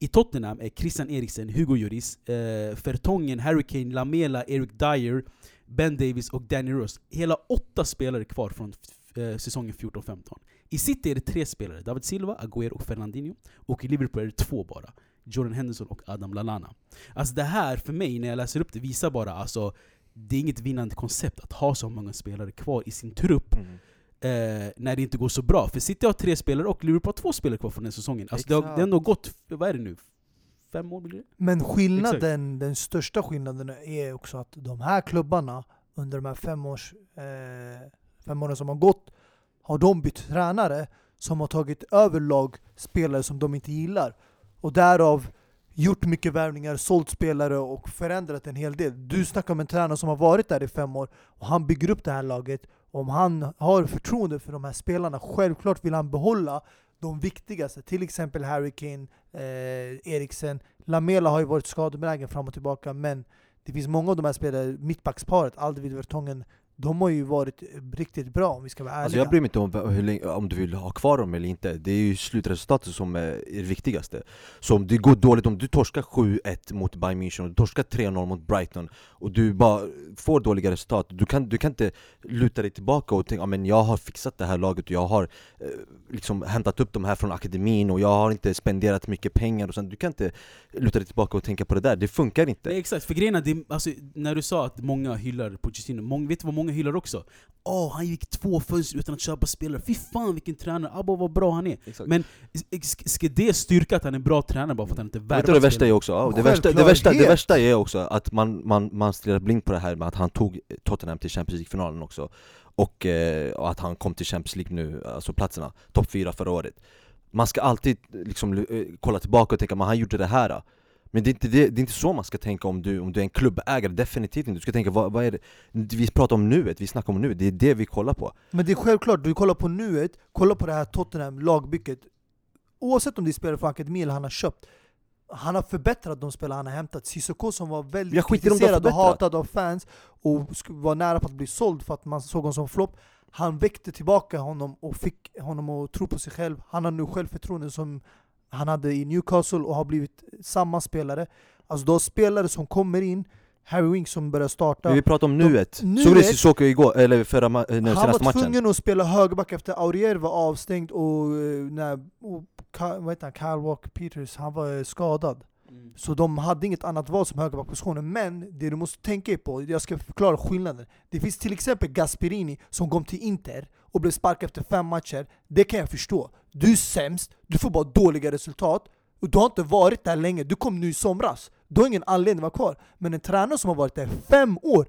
I Tottenham är Christian Eriksen, Hugo Lloris, eh, Fertongen, Harry Kane, Lamela, Eric Dyer, Ben Davis och Danny Rose. Hela åtta spelare kvar från eh, säsongen 14-15. I City är det tre spelare, David Silva, Agüero och Fernandinho. Och i Liverpool är det två bara. Jordan Henderson och Adam Lallana. Alltså det här, för mig, när jag läser upp det, visar bara alltså det är inget vinnande koncept att ha så många spelare kvar i sin trupp Mm eh, när det inte går så bra. För City har tre spelare och Liverpool har två spelare kvar från den säsongen. Alltså det, har, det har ändå gått, vad är det nu? Fem år blir? Men skillnaden, den största skillnaden är också att de här klubbarna under de här fem, års, eh, fem åren som har gått har de bytt tränare som har tagit över lag spelare som de inte gillar. Och därav gjort mycket värvningar, sålt spelare och förändrat en hel del. Du snackar om en tränare som har varit där i fem år och han bygger upp det här laget. Om han har förtroende för de här spelarna, självklart vill han behålla de viktigaste, till exempel Harry Kane, eh, Eriksen. Lamela har ju varit skadebenägen fram och tillbaka, men det finns många av de här spelarna, mittbacksparet, Aldevid Vertongen, de har ju varit riktigt bra om vi ska vara ärliga. Alltså jag bryr mig inte om, hur länge, om du vill ha kvar dem eller inte, det är ju slutresultatet som är det viktigaste. Så om det går dåligt, om du torskar 7-1 mot Bayern München och du torskar 3-0 mot Brighton och du bara får dåliga resultat, du kan, du kan inte luta dig tillbaka och tänka men jag har fixat det här laget och jag har eh, liksom hämtat upp de här från akademin och jag har inte spenderat mycket pengar och sånt Du kan inte luta dig tillbaka och tänka på det där, det funkar inte. Nej, exakt, för grejen är, alltså, när du sa att många hyllar Pochettino, många, vet du vad många hyllar också? Åh, han gick två fönster utan att köpa spelare, fy fan vilken tränare, abba vad bra han är Exakt. Men sk- ska det styrka att han är en bra tränare bara för att han inte värvar Vet du vad det värsta är spelare? också? Ja, det, värsta, det, värsta, det värsta är också att man, man, man stirrar blind på det här med att han tog Tottenham till Champions League-finalen också och, eh, och att han kom till Champions League nu, alltså platserna, topp fyra förra året Man ska alltid liksom eh, kolla tillbaka och tänka att han gjorde det här men det är, inte, det, det är inte så man ska tänka om du, om du är en klubbägare, definitivt inte. Du ska tänka vad, vad är det? Vi pratar om nuet, vi snackar om nuet, det är det vi kollar på. Men det är självklart, du kollar på nuet, kolla på det här Tottenham lagbygget. Oavsett om det är spelare från akademin eller han har köpt Han har förbättrat de spelare han har hämtat. Cissoko som var väldigt Jag kritiserad och hatad av fans och var nära på att bli såld för att man såg honom som flopp. Han väckte tillbaka honom och fick honom att tro på sig själv. Han har nu självförtroende som han hade i Newcastle och har blivit samma spelare Alltså de spelare som kommer in Harry Winks som börjar starta Men vi pratar om nuet, nuet- såg du Sissoko igår, eller förra ma- eh, han senaste var matchen? tvungen att spela högerback efter Aurier var avstängd och, eh, när, och vad heter han, Kyle Walker Peters, han var eh, skadad. Mm. Så de hade inget annat val som högerbackpositionen. Men det du måste tänka på, jag ska förklara skillnaden. Det finns till exempel Gasperini som kom till Inter och blev sparkad efter fem matcher. Det kan jag förstå. Du är sämst, du får bara dåliga resultat. Och du har inte varit där länge, du kom nu i somras. Du har ingen anledning att vara kvar. Men en tränare som har varit där fem år,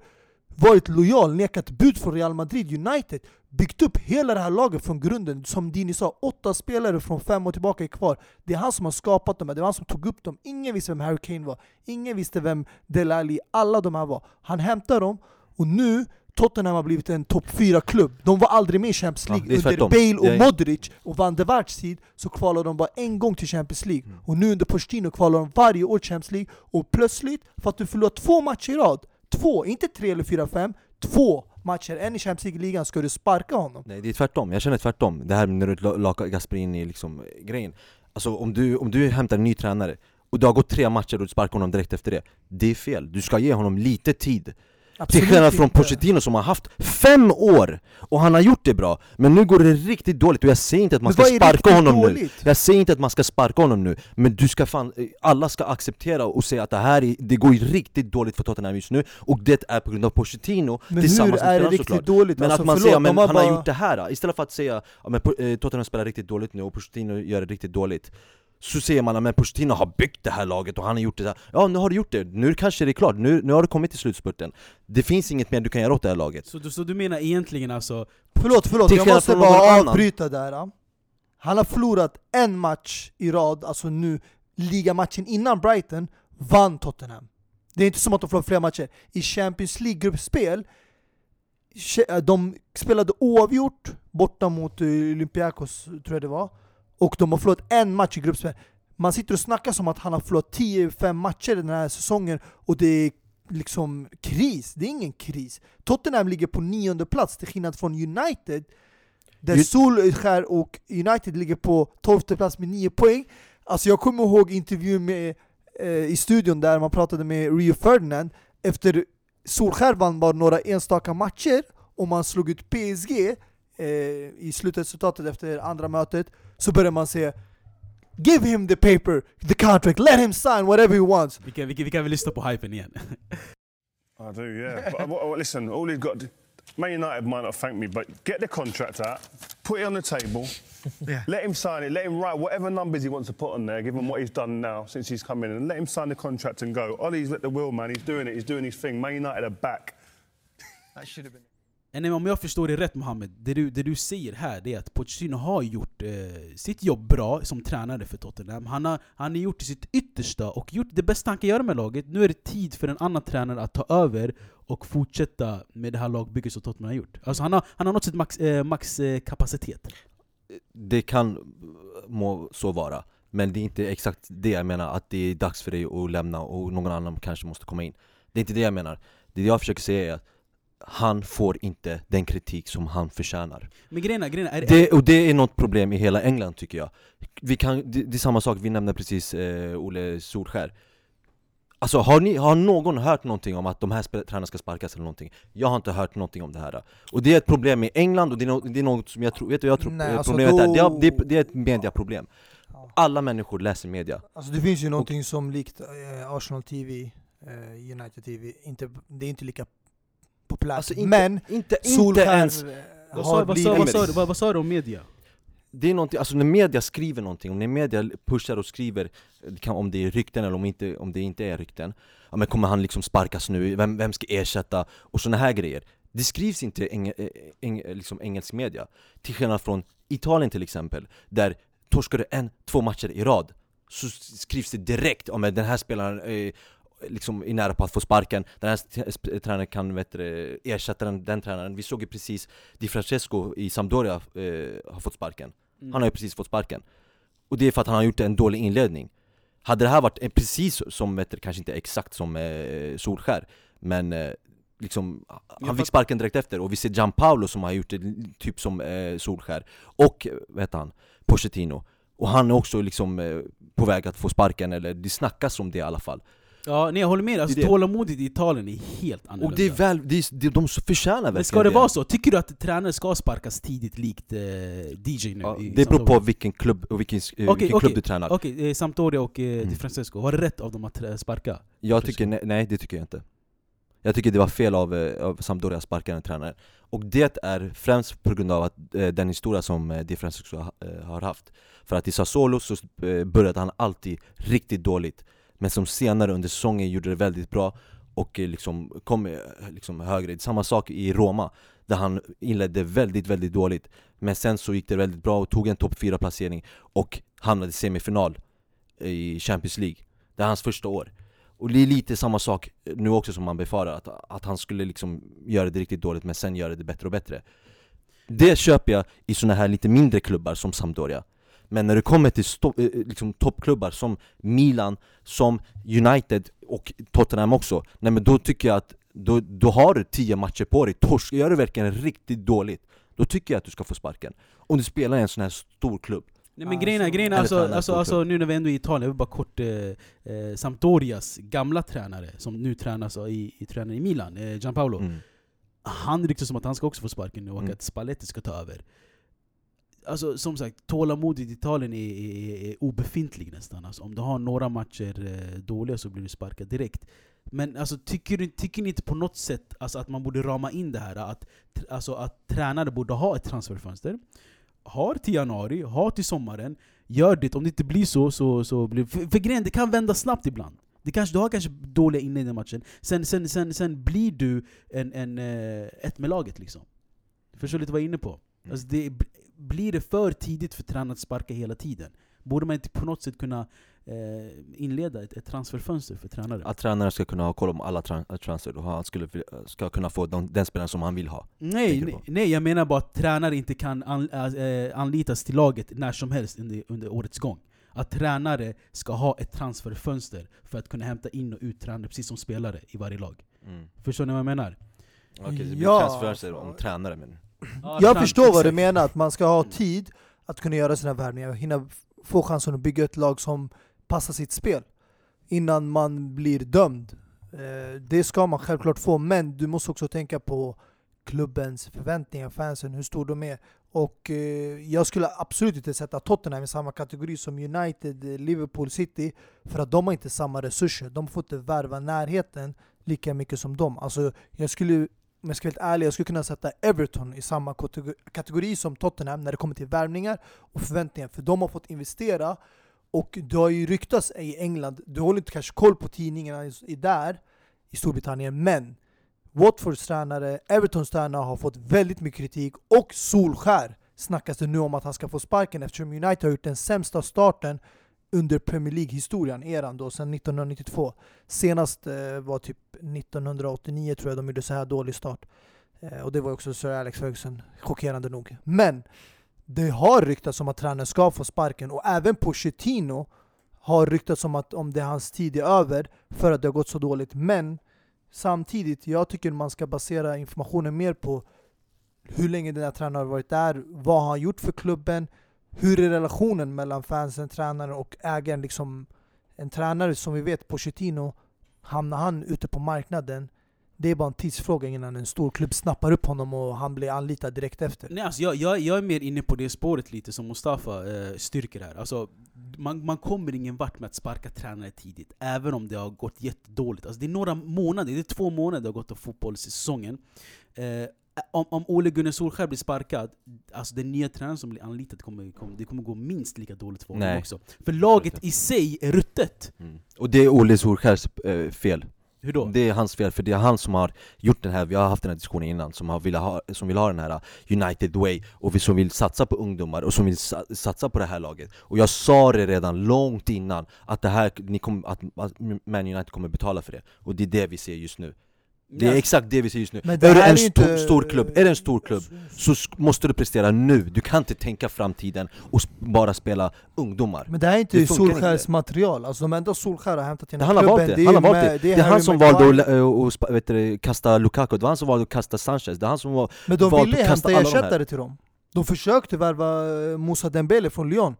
varit lojal, nekat bud från Real Madrid, United, byggt upp hela det här laget från grunden. Som Dini sa, åtta spelare från fem år tillbaka är kvar. Det är han som har skapat dem, det var han som tog upp dem. Ingen visste vem Harry Kane var, ingen visste vem Delali, alla de här var. Han hämtar dem, och nu Tottenham har blivit en topp 4-klubb. De var aldrig med i Champions Ja, League. det är Under. Bale och Det Modric och Van der Vaarts tid så kvalade de bara en gång till Champions League. Mm. Och nu under Pochettino kvalar de varje år Champions League. Och plötsligt, för att du förlorar två matcher i rad, två, inte tre eller fyra, fem, två matcher, en i Champions League-ligan, ska du sparka honom. Nej det är tvärtom, jag känner tvärtom. Det här när du lakar Gasperini liksom eh, grejen Alltså om du, om du hämtar en ny tränare och det har gått tre matcher och du sparkar honom direkt efter det Det är fel, du ska ge honom lite tid Till Absolut skillnad från. Pochettino som har haft fem år och han har gjort det bra Men nu går det riktigt dåligt och jag säger inte att man Men ska sparka honom nu dåligt? Jag säger inte att man ska sparka honom nu Men du ska fan, eh, alla ska acceptera och säga att det här är, det går riktigt dåligt för Tottenham just nu Och det är på grund av Pochettino Men hur tillsammans med är det riktigt såklart dåligt? men Alltså, att man förlåt, säger men har han har bara- gjort det här, istället för att säga ja, men Po- eh, Tottenham spelar riktigt dåligt nu och Pochettino gör det riktigt dåligt Så säger man att Pochettino har byggt det här laget och han har gjort det här Ja nu har du gjort det, nu kanske det är klart, nu, nu har du kommit till slutspurten Det finns inget mer du kan göra åt det här laget Så, du, så du menar egentligen alltså, Förlåt, förlåt, jag måste bara avbryta där. ja. Han har förlorat en match i rad, alltså nu ligamatchen innan Brighton, vann Tottenham. Det är inte som att de förlorat flera matcher. I Champions League-gruppspel, de spelade oavgjort borta mot eh, Olympiakos, tror jag det var. Och de har förlorat en match i gruppspel. Man sitter och snackar som att han har förlorat 10-5 matcher den här säsongen och det är liksom kris. Det är ingen kris. Tottenham ligger på nionde plats till skillnad från United där Solskär och United ligger på tolfte plats med nio poäng. Alltså jag kommer ihåg intervjun med, eh, i studion där man pratade med Rio Ferdinand efter Solskär vann bara några enstaka matcher och man slog ut PSG eh, i slutresultatet efter andra mötet så började man säga Give him the paper, the contract, let him sign whatever he wants. vi kan, vi, kan- vi kan väl lyssna på hypen igen? I do, yeah. but, uh, well, listen, all he's got to Man United might not thank me, but get the contract out, put it on the table, let him sign it, let him write whatever numbers he wants to put on there, give him what he's done now since he's come in, and let him sign the contract and go. Ollie's let the wheel, man. He's doing it. He's doing his thing. Man United are back. Nej, om jag förstår det rätt Mohammed, det du, det du säger här det är att Pochettino har gjort eh, sitt jobb bra som tränare för Tottenham. Han har, han har gjort sitt yttersta och gjort det bästa han kan göra med laget. Nu är det tid för en annan tränare att ta över och fortsätta med det här lagbygget som Tottenham har gjort. Alltså han har, han har nått sitt max, eh, max eh, kapacitet. Det kan må så vara Men det är inte exakt det jag menar, att det är dags för dig att lämna och någon annan kanske måste komma in Det är inte det jag menar Det jag försöker säga är att han får inte den kritik som han förtjänar. Men grejen är, grejen är, Det, och det är något problem i hela England tycker jag. Vi kan, det, det är samma sak, vi nämnde precis eh, Ole Solskär. Alltså har, ni, har någon hört någonting om att de här tränarna ska sparkas eller någonting? Jag har inte hört någonting om det här. Och det är ett problem i England och det är, no, det är något som jag tror, vet du jag tror Nej, eh, alltså problemet är? Det, då- är- det, är- det är ett mediaproblem. Alla människor läser media. Alltså det finns ju någonting som likt eh, Arsenal TV, eh, United TV, inte, det är inte lika populärt. Alltså inte, men inte, inte Solskär ens eh, vad, har sa, vad, sa, vad, sa, du- vad, vad sa du om media? det är någonting, alltså när media skriver någonting, om när media pushar och skriver om det är rykten eller om, inte, om det inte är rykten ja, men Kommer han liksom sparkas nu? Vem, vem ska ersätta? Och såna här grejer Det skrivs inte i eng, eh, eng, liksom engelsk media Till skillnad från Italien till exempel Där torskar du en, två matcher i rad Så skrivs det direkt om att den här spelaren eh, liksom är nära på att få sparken. Den här tränaren kan vet du, ersätta den, den tränaren. Vi såg ju precis Di Francesco i Sampdoria eh, har fått sparken. Han har ju precis fått sparken. Och det är för att han har gjort en dålig inledning. Hade det här varit eh, precis som, vet du, kanske inte exakt som eh, Solskär Men eh, liksom, han fick sparken direkt efter. Och vi ser Gianpaolo som har gjort det typ som eh, Solskär Och, vad heter han, Pochettino. Och han är också liksom eh, på väg att få sparken, eller det snackas om det i alla fall Ja, nej jag håller med, alltså, Det är det. tålamodet i Italien är helt annorlunda Och det är väl, det är, det, de förtjänar verkligen Men ska det vara så? Tycker du att tränare ska sparkas tidigt likt eh, DJ nu? Ja, i det beror på vilken klubb, och vilken, eh, Okej, vilken klubb du tränar Okej, eh, Sampdoria och eh, Di Mm. Francesco, var det rätt av dem att sparka? Jag tycker, nej, nej det tycker jag inte Jag tycker det var fel av, eh, av Sampdoria att sparka en tränare Och det är främst på grund av att, eh, den historia som eh, Di Francesco ha- har haft För att i Sassuolo så började han alltid riktigt dåligt men som senare under säsongen gjorde det väldigt bra och eh, liksom kom eh, liksom högre. Samma sak i Roma, där han inledde väldigt, väldigt dåligt Men sen så gick det väldigt bra och tog en topp 4-placering och hamnade i semifinal i Champions League. Det är hans första år. Och det är lite samma sak nu också som man befarar, att, att han skulle liksom göra det riktigt dåligt men sen göra det bättre och bättre. Det köper jag i såna här lite mindre klubbar som Sampdoria. Men när det kommer till sto- eh, liksom toppklubbar som Milan, som United och Tottenham också Nej men då tycker jag att, då, då har du 10 matcher på dig, torsk, gör du verkligen riktigt dåligt Då tycker jag att du ska få sparken Om du spelar i en sån här stor klubb Nej men grejen är, grejen alltså, tränare alltså, alltså klubb. nu när vi ändå är i Italien, jag vill bara kort eh, eh, Sampdorias gamla tränare, som nu tränas i, i, tränar i Milan, eh, Gianpaolo mm. Han ryktas som att han ska också få sparken nu och Mm. att Spalletti ska ta över Alltså som sagt, tålamodet i Italien är, är, är obefintlig nästan. Alltså, Om du har några matcher eh, dåliga så blir du sparkad direkt. Men alltså, tycker, tycker ni inte på något sätt alltså, att man borde rama in det här? Att, alltså, att tränare borde ha ett transferfönster? Har till januari, har till sommaren Gör det, om det inte blir så, så, så blir för, för grejen, det kan vända snabbt ibland. Det kanske, Du har kanske dåliga inledningar i matchen, sen, sen, sen, sen blir du en, en, eh, ett med laget liksom. Förstår lite vad jag är inne på? Alltså det, blir det för tidigt för tränaren att sparka hela tiden? Borde man inte på något sätt kunna eh, inleda ett, ett transferfönster för tränare? Att tränaren ska kunna ha koll om alla tran- transfer och han skulle, ska kunna få den, den spelaren som han vill ha nej, nej, på? nej, jag menar bara att tränare inte kan an, äh, anlitas till laget när som helst under, under årets gång. Att tränare ska ha ett transferfönster för att kunna hämta in och ut tränare, precis som spelare i varje lag. mm. Förstår ni vad jag menar? Okej, det blir Ja, transferfönster om tränare men Ja, Jag förstår vad du exakt. menar, att man ska ha tid att kunna göra sina värvningar och hinna få chansen att bygga ett lag som passar sitt spel innan man blir dömd. Eh, Det ska man självklart få, men du måste också tänka på klubbens förväntningar, fansen, hur stor de är. Och eh, jag skulle absolut inte sätta Tottenham i samma kategori som United, eh, Liverpool, City, för att de har inte samma resurser. De får inte värva närheten lika mycket som dem. Alltså, jag skulle, om jag ska vara helt ärlig, jag skulle kunna sätta Everton i samma kategori- som Tottenham när det kommer till värvningar och förväntningar. För de har fått investera och det har ju ryktats i England, du håller inte kanske koll på tidningarna i där, i Storbritannien, men Watfords tränare, Evertons tränare har fått väldigt mycket kritik och Solskär snackas det nu om att han ska få sparken eftersom United har gjort den sämsta starten under Premier League-historien, eran då, sedan 1992. Senast eh, var typ 1989 tror jag de gjorde så här dålig start. Eh, och det var också Sir Alex Ferguson, chockerande nog. Men det har ryktats om att tränaren ska få sparken och även Pochettino har ryktats om att om det är hans tid är över för att det har gått så dåligt. Men Samtidigt, jag tycker man ska basera informationen mer på hur länge den här tränaren har varit där, vad har han gjort för klubben, hur är relationen mellan fansen, tränaren och ägaren? Liksom, en tränare som vi vet, Pochettino, hamnar han ute på marknaden, det är bara en tidsfråga innan en stor klubb snappar upp honom och han blir anlitad direkt efter. Nej, alltså jag, jag, jag är mer inne på det spåret lite som Mustafa eh, styrker här. Alltså, man, man kommer ingen vart med att sparka tränare tidigt, även om det har gått jättedåligt. Alltså, det är några månader, det är två månader det har gått av fotbollssäsongen. Eh, om, om Ole Gunnar Solskjaer blir sparkad, alltså den nya tränaren som blir anlitad, kommer, kommer, det kommer gå minst lika dåligt för honom Nej. också. För laget i sig är ruttet. Mm. Och det är Olle Solskjärs eh, fel. Hur då? Det är hans fel, för det är han som har gjort den här, vi har haft den här diskussionen innan, som, har vill ha, som vill ha den här United way, och vi, som vill satsa på ungdomar, och som vill sa, satsa på det här laget. Och jag sa det redan långt innan, att, det här, ni kom, att, att Man United kommer betala för det. Och det är det vi ser just nu. Det är exakt det vi ser just nu. Är du en är stor, inte- stor klubb, är en stor klubb, så måste du prestera nu. Du kan inte tänka framtiden och bara spela ungdomar. Men det här är inte Solskjärs material, alltså de enda Solskjär har hämtat till den här klubben, det, är han med- det. Det är han som valde att kasta Lukaku, det var han som valde att kasta Sanchez, det är han som var Men de ville att kasta hämta ersättare till dem. De försökte värva eh, Moussa Dembele från Lyon.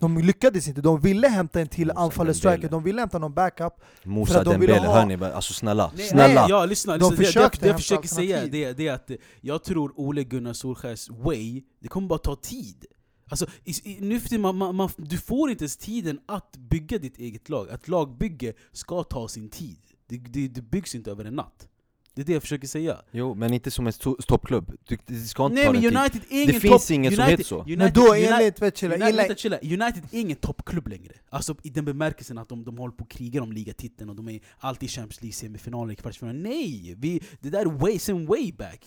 De lyckades inte, de ville hämta en till anfallare striker, de ville hämta någon backup. För Moussa att de ville Dembele, ha- hör ni? vad- Alltså snälla, Nej, snälla! Nej, ja, lyssna, De lyssna. Det- försökte det, det jag försöker säga det, det är att jag tror Ole Gunnar Solskjers way, det kommer bara ta tid. Alltså, i, i, nu för man, man, man, du får inte ens tiden att bygga ditt eget lag. Att lagbygge ska ta sin tid. Det, det, det byggs inte över en natt. Det är det jag försöker säga. Jo, men inte som en to- toppklubb, du, det ska inte Nej ta men. United är ingen Det finns inget som heter så. United, Men då United, enligt, vet chilla, United, chilla. United är ingen toppklubb längre. Alltså i den bemärkelsen att de, de håller på att kriga om ligatiteln och de är alltid i Champions League semifinaler, kvartsfinaler. Nej! Vi, det där är way, sen way back.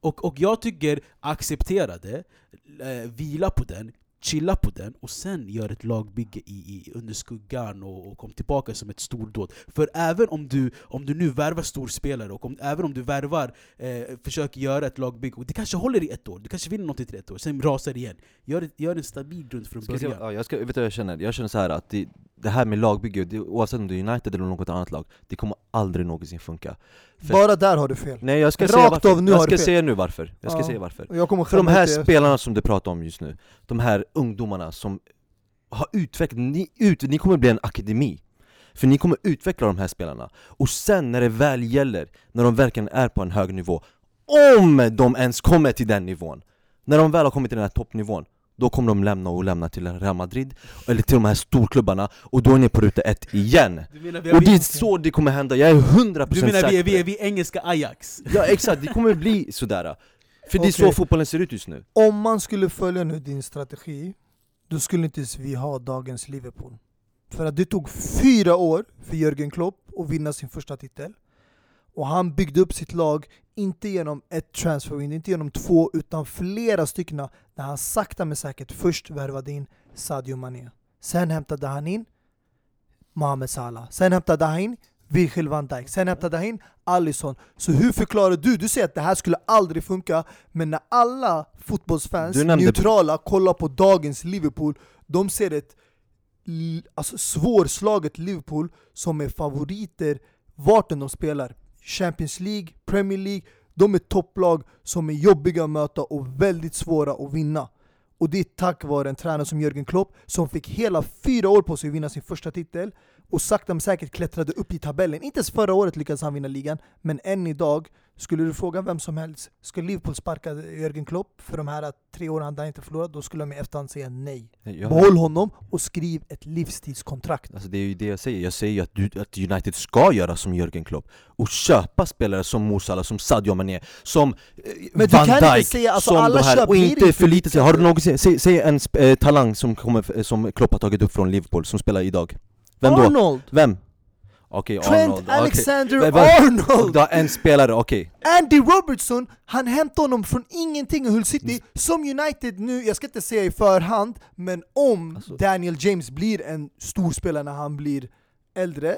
Och, och jag tycker, acceptera det, eh, vila på den, chilla på den och sen gör ett lagbygge i, i, under skuggan och, och kom tillbaka som ett stordåd. För även om du, om du nu värvar storspelare och om, även om du värvar, eh, försöker göra ett lagbygge, och det kanske håller i ett år, du kanske vinner något i ett år, sen rasar det igen. Gör, gör en stabil grund från jag, början. ja, jag, ska, vet du vad jag känner? Jag känner så här att det, det här med lagbygge, det, oavsett om det är United eller något annat lag, det kommer aldrig någonsin funka. För- bara där har du fel. Nej jag ska Rakt säga varför, av, nu jag ska säga nu varför. Jag ska Ja. säga varför. Jag kommer För de här det. spelarna som du pratar om just nu, de här ungdomarna som har utvecklat, ni, ut, ni kommer bli en akademi För ni kommer utveckla de här spelarna, och sen när det väl gäller, när de verkligen är på en hög nivå Om de ens kommer till den nivån! När de väl har kommit till den här toppnivån då kommer de lämna och lämna till Real Madrid, eller till de här storklubbarna, och då är ni på ruta ett igen! Menar Och det är så det kommer hända, jag är 100% du menar vi, säker är- vi, är vi är engelska Ajax? Ja exakt, det kommer bli sådär För det är så Okej. fotbollen ser ut just nu Om man skulle följa nu din strategi, då skulle inte vi ha dagens Liverpool. För att det tog fyra år för Jörgen Klopp att vinna sin första titel. Och han byggde upp sitt lag, inte genom ett transfer win, inte genom två, utan flera stycken. Där han sakta men säkert först värvade in Sadio Mané. Sen hämtade han in Mohamed Salah. Sen hämtade han in Virgil van Dijk. Sen hämtade han in Alisson. Så hur förklarar du? Du säger att det här skulle aldrig funka, men när alla fotbollsfans, neutrala, kollar på dagens Liverpool, de ser ett alltså, svårslaget Liverpool som är favoriter vart än de spelar. Champions League, Premier League, de är topplag som är jobbiga att möta och väldigt svåra att vinna. Och det är tack vare en tränare som Jörgen Klopp som fick hela fyra år på sig att vinna sin första titel och sakta men säkert klättrade upp i tabellen. Inte ens förra året lyckades han vinna ligan, men än idag, skulle du fråga vem som helst, ska Liverpool sparka Jörgen Klopp för de här tre åren han inte förlorat? Då skulle de i efterhand säga nej. Jag- Behåll honom och skriv ett livstidskontrakt. Alltså det är ju det jag säger, jag säger ju att, du, att United ska göra som Jörgen Klopp och köpa spelare som Mo Salah, som Sadio Mané, som eh, Men Van Dijk, säga- alltså som alla de här, och inte förlita sig, har du någonsin, säg, säg en eh, talang som, kommer, som Klopp har tagit upp från Liverpool, som spelar idag Vem då? Arnold! Vem? Okej, Trent Arnold, okej. Alexander vad- Arnold! Du har en spelare, okej Andy Robertson, han hämtade honom från ingenting i Hull City, som United nu, jag ska inte säga i förhand, men om Alltså- Daniel James blir en stor spelare när han blir äldre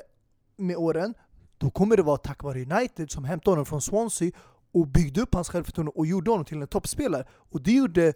med åren, då kommer det vara tack vare United som hämtade honom från Swansea och byggde upp hans självförtroende och gjorde honom till en toppspelare. Och det gjorde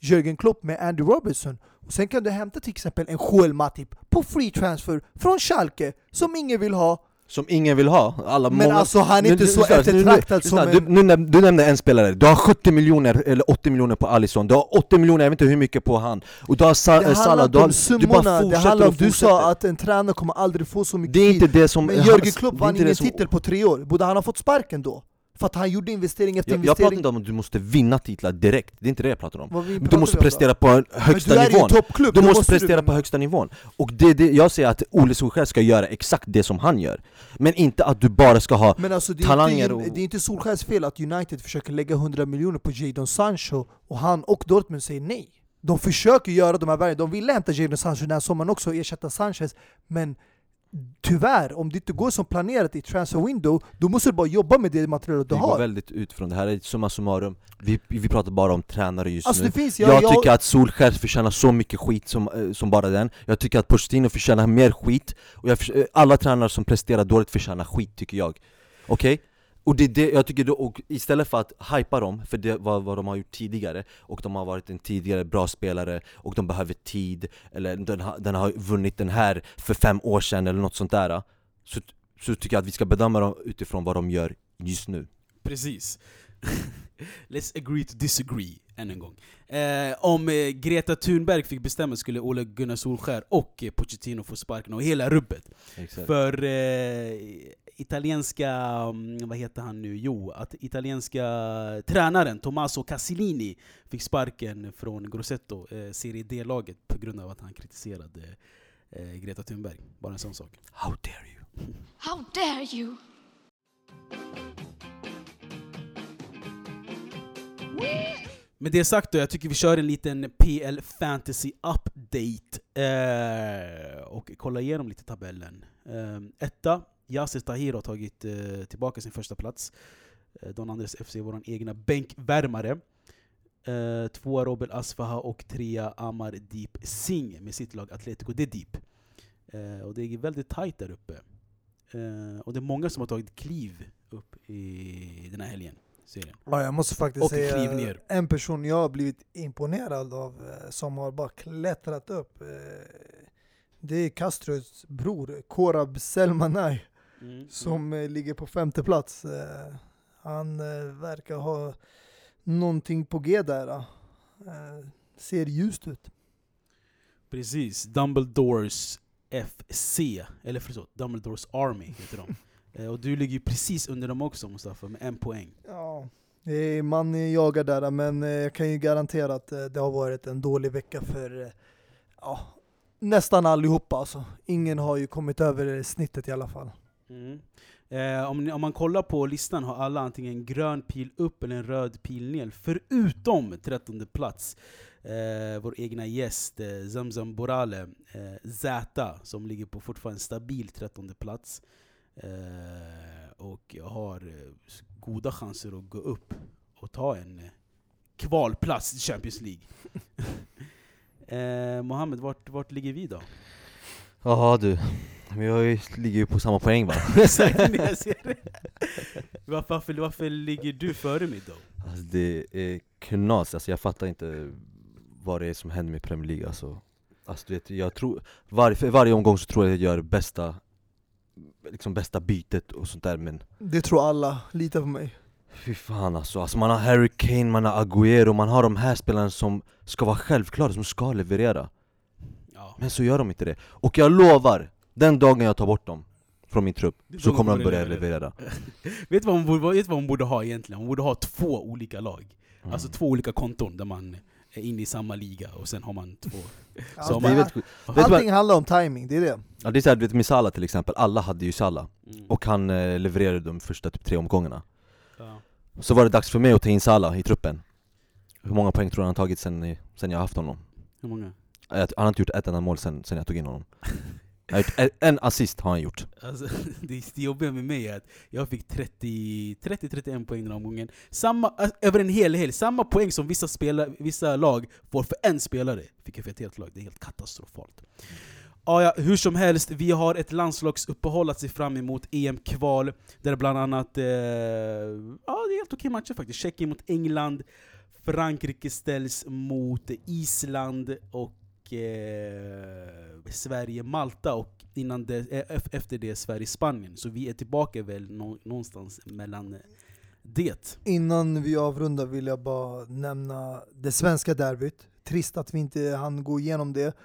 Jürgen Klopp med Andy Robertson. Och sen kan du hämta till exempel en Joel Matip på free transfer från Schalke, som ingen vill ha. Som ingen vill ha, alla Men många, alltså han är inte Nu- så eftertraktad som lyssna, du, en... nu, du nämnde en spelare, du har 70 miljoner eller 80 miljoner på Alisson, du har 80 miljoner, jag vet inte hur mycket på han Och du har Sa- Det Salah, du, har, du bara summorna, det fortsätter handlar om, du sa fortsätter. att en tränare kommer aldrig få så mycket Det är inte det som... Men Jörgen Klopp vann ingen titel på tre år, borde han ha fått sparken då? För att han gjorde investering efter jag, jag pratar investering. inte om att du måste vinna titlar direkt, det är inte det jag pratar om. Vad vi Men du måste prestera på Men högsta du är ju nivån. Du måste måste prestera på högsta nivån. Och det, det, jag säger att Ole Solskjaer ska göra exakt det som han gör. Men inte att du bara ska ha Men alltså det talanger inte, och- det är inte Solskjaers fel att United försöker lägga 100 miljoner på Jadon Sancho och han och Dortmund säger nej. De försöker göra de här värden, de ville hämta Jadon Sancho den här sommaren också och ersätta Sanchez, men tyvärr, om det inte går som planerat i transfer window, då måste du bara jobba med det materialet du Vi går har. väldigt utifrån det här, är summa summarum. Vi, vi pratar bara om tränare just Alltså nu. finns, Jag, jag, jag, tycker att Solskjaer förtjänar så mycket skit som, eh, som bara den. Jag tycker att Pochettino förtjänar mer skit. Och jag, eh, alla tränare som presterar dåligt förtjänar skit tycker jag. Okej? Och det är det jag tycker då, och istället för att hypa dem för det vad, vad de har gjort tidigare Och de har varit en tidigare bra spelare och de behöver tid Eller den, har- den har vunnit den här för fem år sedan eller något sånt där Så, så tycker jag att vi ska bedöma dem utifrån vad de gör just nu Precis. Let's agree to disagree, än en gång. Eh, om eh, Greta Thunberg fick bestämma skulle Ole Gunnar Solskär och eh, Pochettino få sparken och hela rubbet. Exakt. För eh, italienska, mm, vad heter han nu? Jo, att italienska tränaren Tommaso Cassini fick sparken från Grosseto, eh, Serie D-laget, på grund av att han kritiserade eh, Greta Thunberg. Bara en sån sak. How dare you? How dare you! Med det sagt då, jag tycker vi kör en liten PL Fantasy Update eh, och kollar igenom lite tabellen. Eh, etta, Yasser Tahir har tagit eh, tillbaka sin första plats. Eh, Don Andres FC, vår egna bänkvärmare. Eh, tvåa Robert Asfaha och trea Amar Deep Singh med sitt lag Atletico de Deep. Eh, och det är väldigt tight där uppe. Eh, och det är många som har tagit kliv upp i den här helgen. Serien. Ja, jag måste faktiskt Och säga en person jag har blivit imponerad av eh, som har bara klättrat upp. eh, Det är Castros bror, Korab Selmanay, Mm, som eh, ligger på femte plats. Han verkar ha någonting på G där. Ser ljust ut. Precis, Dumbledores FC, eller förlåt, Dumbledores Army heter de. Eh, och du ligger ju precis under dem också Mustafa, med en poäng. Ja, man jagar där, men eh, jag kan ju garantera att eh, det har varit en dålig vecka för ja, nästan allihopa. Alltså. Ingen har ju kommit över snittet i alla fall. Mm. Eh, om, ni, om man kollar på listan har alla antingen en grön pil upp eller en röd pil ner, förutom 13 plats. Eh, vår egna gäst eh, Zamzam Borale, eh, Zäta, som ligger på fortfarande stabil 13 plats. Eh, och har eh, goda chanser att gå upp och ta en eh, kvalplats i Champions League. eh, Mohammed, vart, vart ligger vi då? Ja du, vi ligger ju på samma poäng va? Exakt, jag ser det. Varför, varför, varför ligger du före mig då? Alltså det är knas, alltså jag fattar inte vad det är som händer med Premier League alltså, alltså du vet, jag tror, var, varje omgång så tror jag att jag gör bästa Liksom bästa bytet och sånt där men Det tror alla, lita på mig. Fy fan alltså, alltså man har Harry Kane, man har Agüero, man har de här spelarna som ska vara självklara, som ska leverera Ja, Men så gör de inte det, och jag lovar, den dagen jag tar bort dem från min trupp Så kommer de börja leverera vet du vad hon borde, vet du vad hon borde ha egentligen? Hon borde ha två olika lag. Mm. Alltså två olika konton där man är inne i samma liga och sen har man två. Så Allting, man- det är vet, vet allting handlar om timing, det är det. ja, det är såhär, du vet med Salah till exempel, alla hade ju Salah Mm. Och han eh, levererade de första typ tre omgångarna Ja. Så var det dags för mig att ta in Salah i truppen Hur många poäng tror du han har tagit sen, sen jag haft honom? Hur många? Jag- Han har inte gjort ett enda mål sen, sen jag tog in honom har en, assist har han gjort Alltså, det, det jobbiga med mig är att jag fick 30-31 poäng den här omgången. Samma, alltså, över en hel helg. Samma poäng som vissa, spelare, vissa lag får för en spelare. Fick jag för ett helt lag. Det är helt katastrofalt. Ah, ja, hur som helst, vi har ett landslagsuppehåll att se fram emot EM-kval. Där bland annat, eh, ja det är helt okej matcher faktiskt. Tjeckien mot England, Frankrike ställs mot Island och eh, Sverige-Malta och innan det, eh, efter det Sverige-Spanien. Så vi är tillbaka väl nå- någonstans mellan eh, det. Innan vi avrundar vill jag bara nämna det svenska derbyt. Trist att vi inte hann gå igenom det.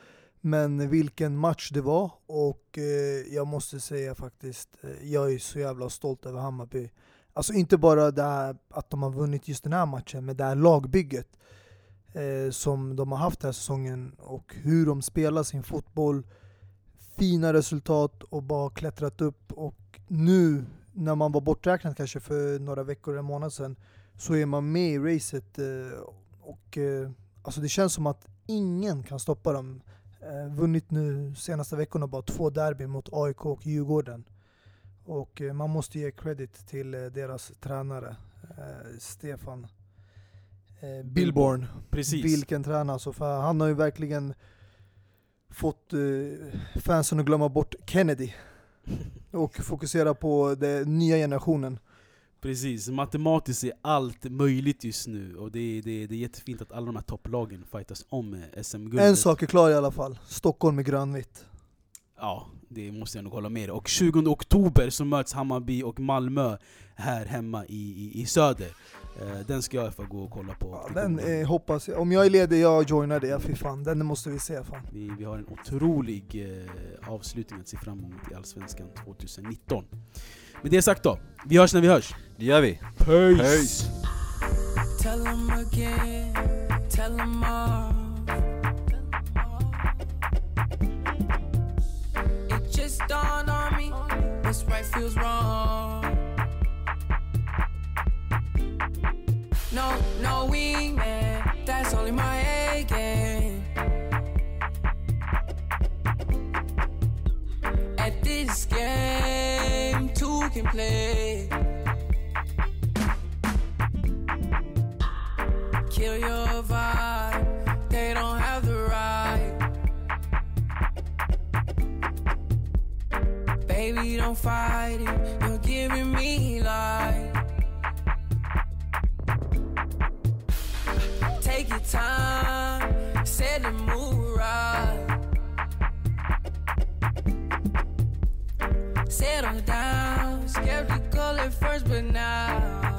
Men vilken match det var och eh, jag måste säga faktiskt, eh, jag är så jävla stolt över Hammarby. Alltså inte bara det här att de har vunnit just den här matchen, men det här lagbygget eh, som de har haft den här säsongen och hur de spelar sin fotboll. Fina resultat och bara klättrat upp och nu när man var borträknad kanske för några veckor eller en månad sedan så är man med i racet eh, och eh, alltså det känns som att ingen kan stoppa dem. Eh, vunnit nu senaste veckorna bara två derby mot AIK och Djurgården. Och eh, man måste ge credit till eh, deras tränare eh, Stefan eh, Billborn. Precis. Vilken tränare alltså, för han har ju verkligen fått eh, fansen att glömma bort Kennedy och fokusera på den nya generationen. Precis, matematiskt är allt möjligt just nu och det är, det är, det är jättefint att alla de här topplagen fightas om eh, SM-guldet. En sak är klar i alla fall, Stockholm är grönvitt. Ja, det måste jag nog hålla med dig. Och 20 oktober så möts Hammarby och Malmö här hemma i, i, i söder. Eh, den ska jag få gå och kolla på. Ja, den eh, hoppas jag, om jag är ledig, jag joinar det, fy fan, den måste vi se fan. Vi, vi har en otrolig eh, avslutning att se fram emot i Allsvenskan 2019. Med det sagt då, vi hörs när vi hörs. Det gör vi. Peace! Tell 'em again, tell 'em all. It just dawned on me, what's right feels wrong. Wingman, that's only my A game. At this game, two can play. kill your vibe. They don't have the right. Baby, don't fight it. You're giving me life. Take your time, set the mood right. Settle down, skeptical at first, but now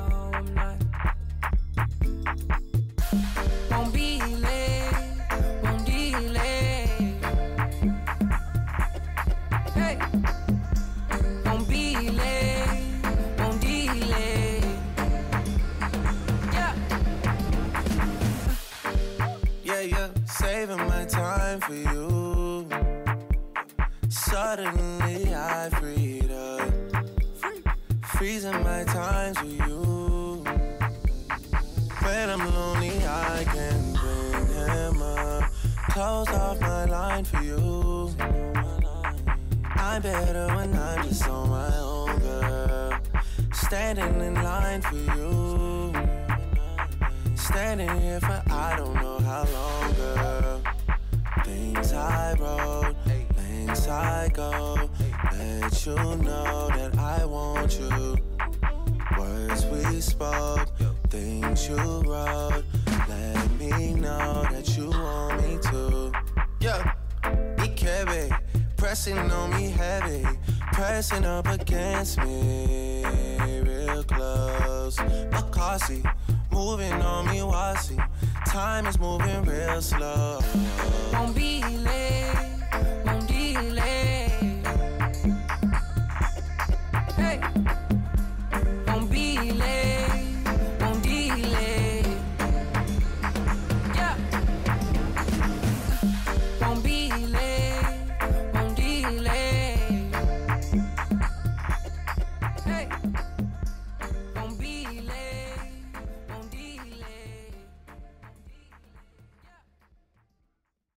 for you. Suddenly I freed up, freezing my times with you. When I'm lonely, I can bring him up. Closed off my line for you. I'm better when I'm just on my own, girl. Standing in line for you. Standing here for I don't know how long. Things I wrote, things I go. Let you know that I want you. Words we spoke, things you wrote. Let me know that you want me to. Yeah, Ikebe, pressing on me heavy, pressing up against me, real close. Makasi, moving on me, wasi. Time is moving real slow. Won't be late.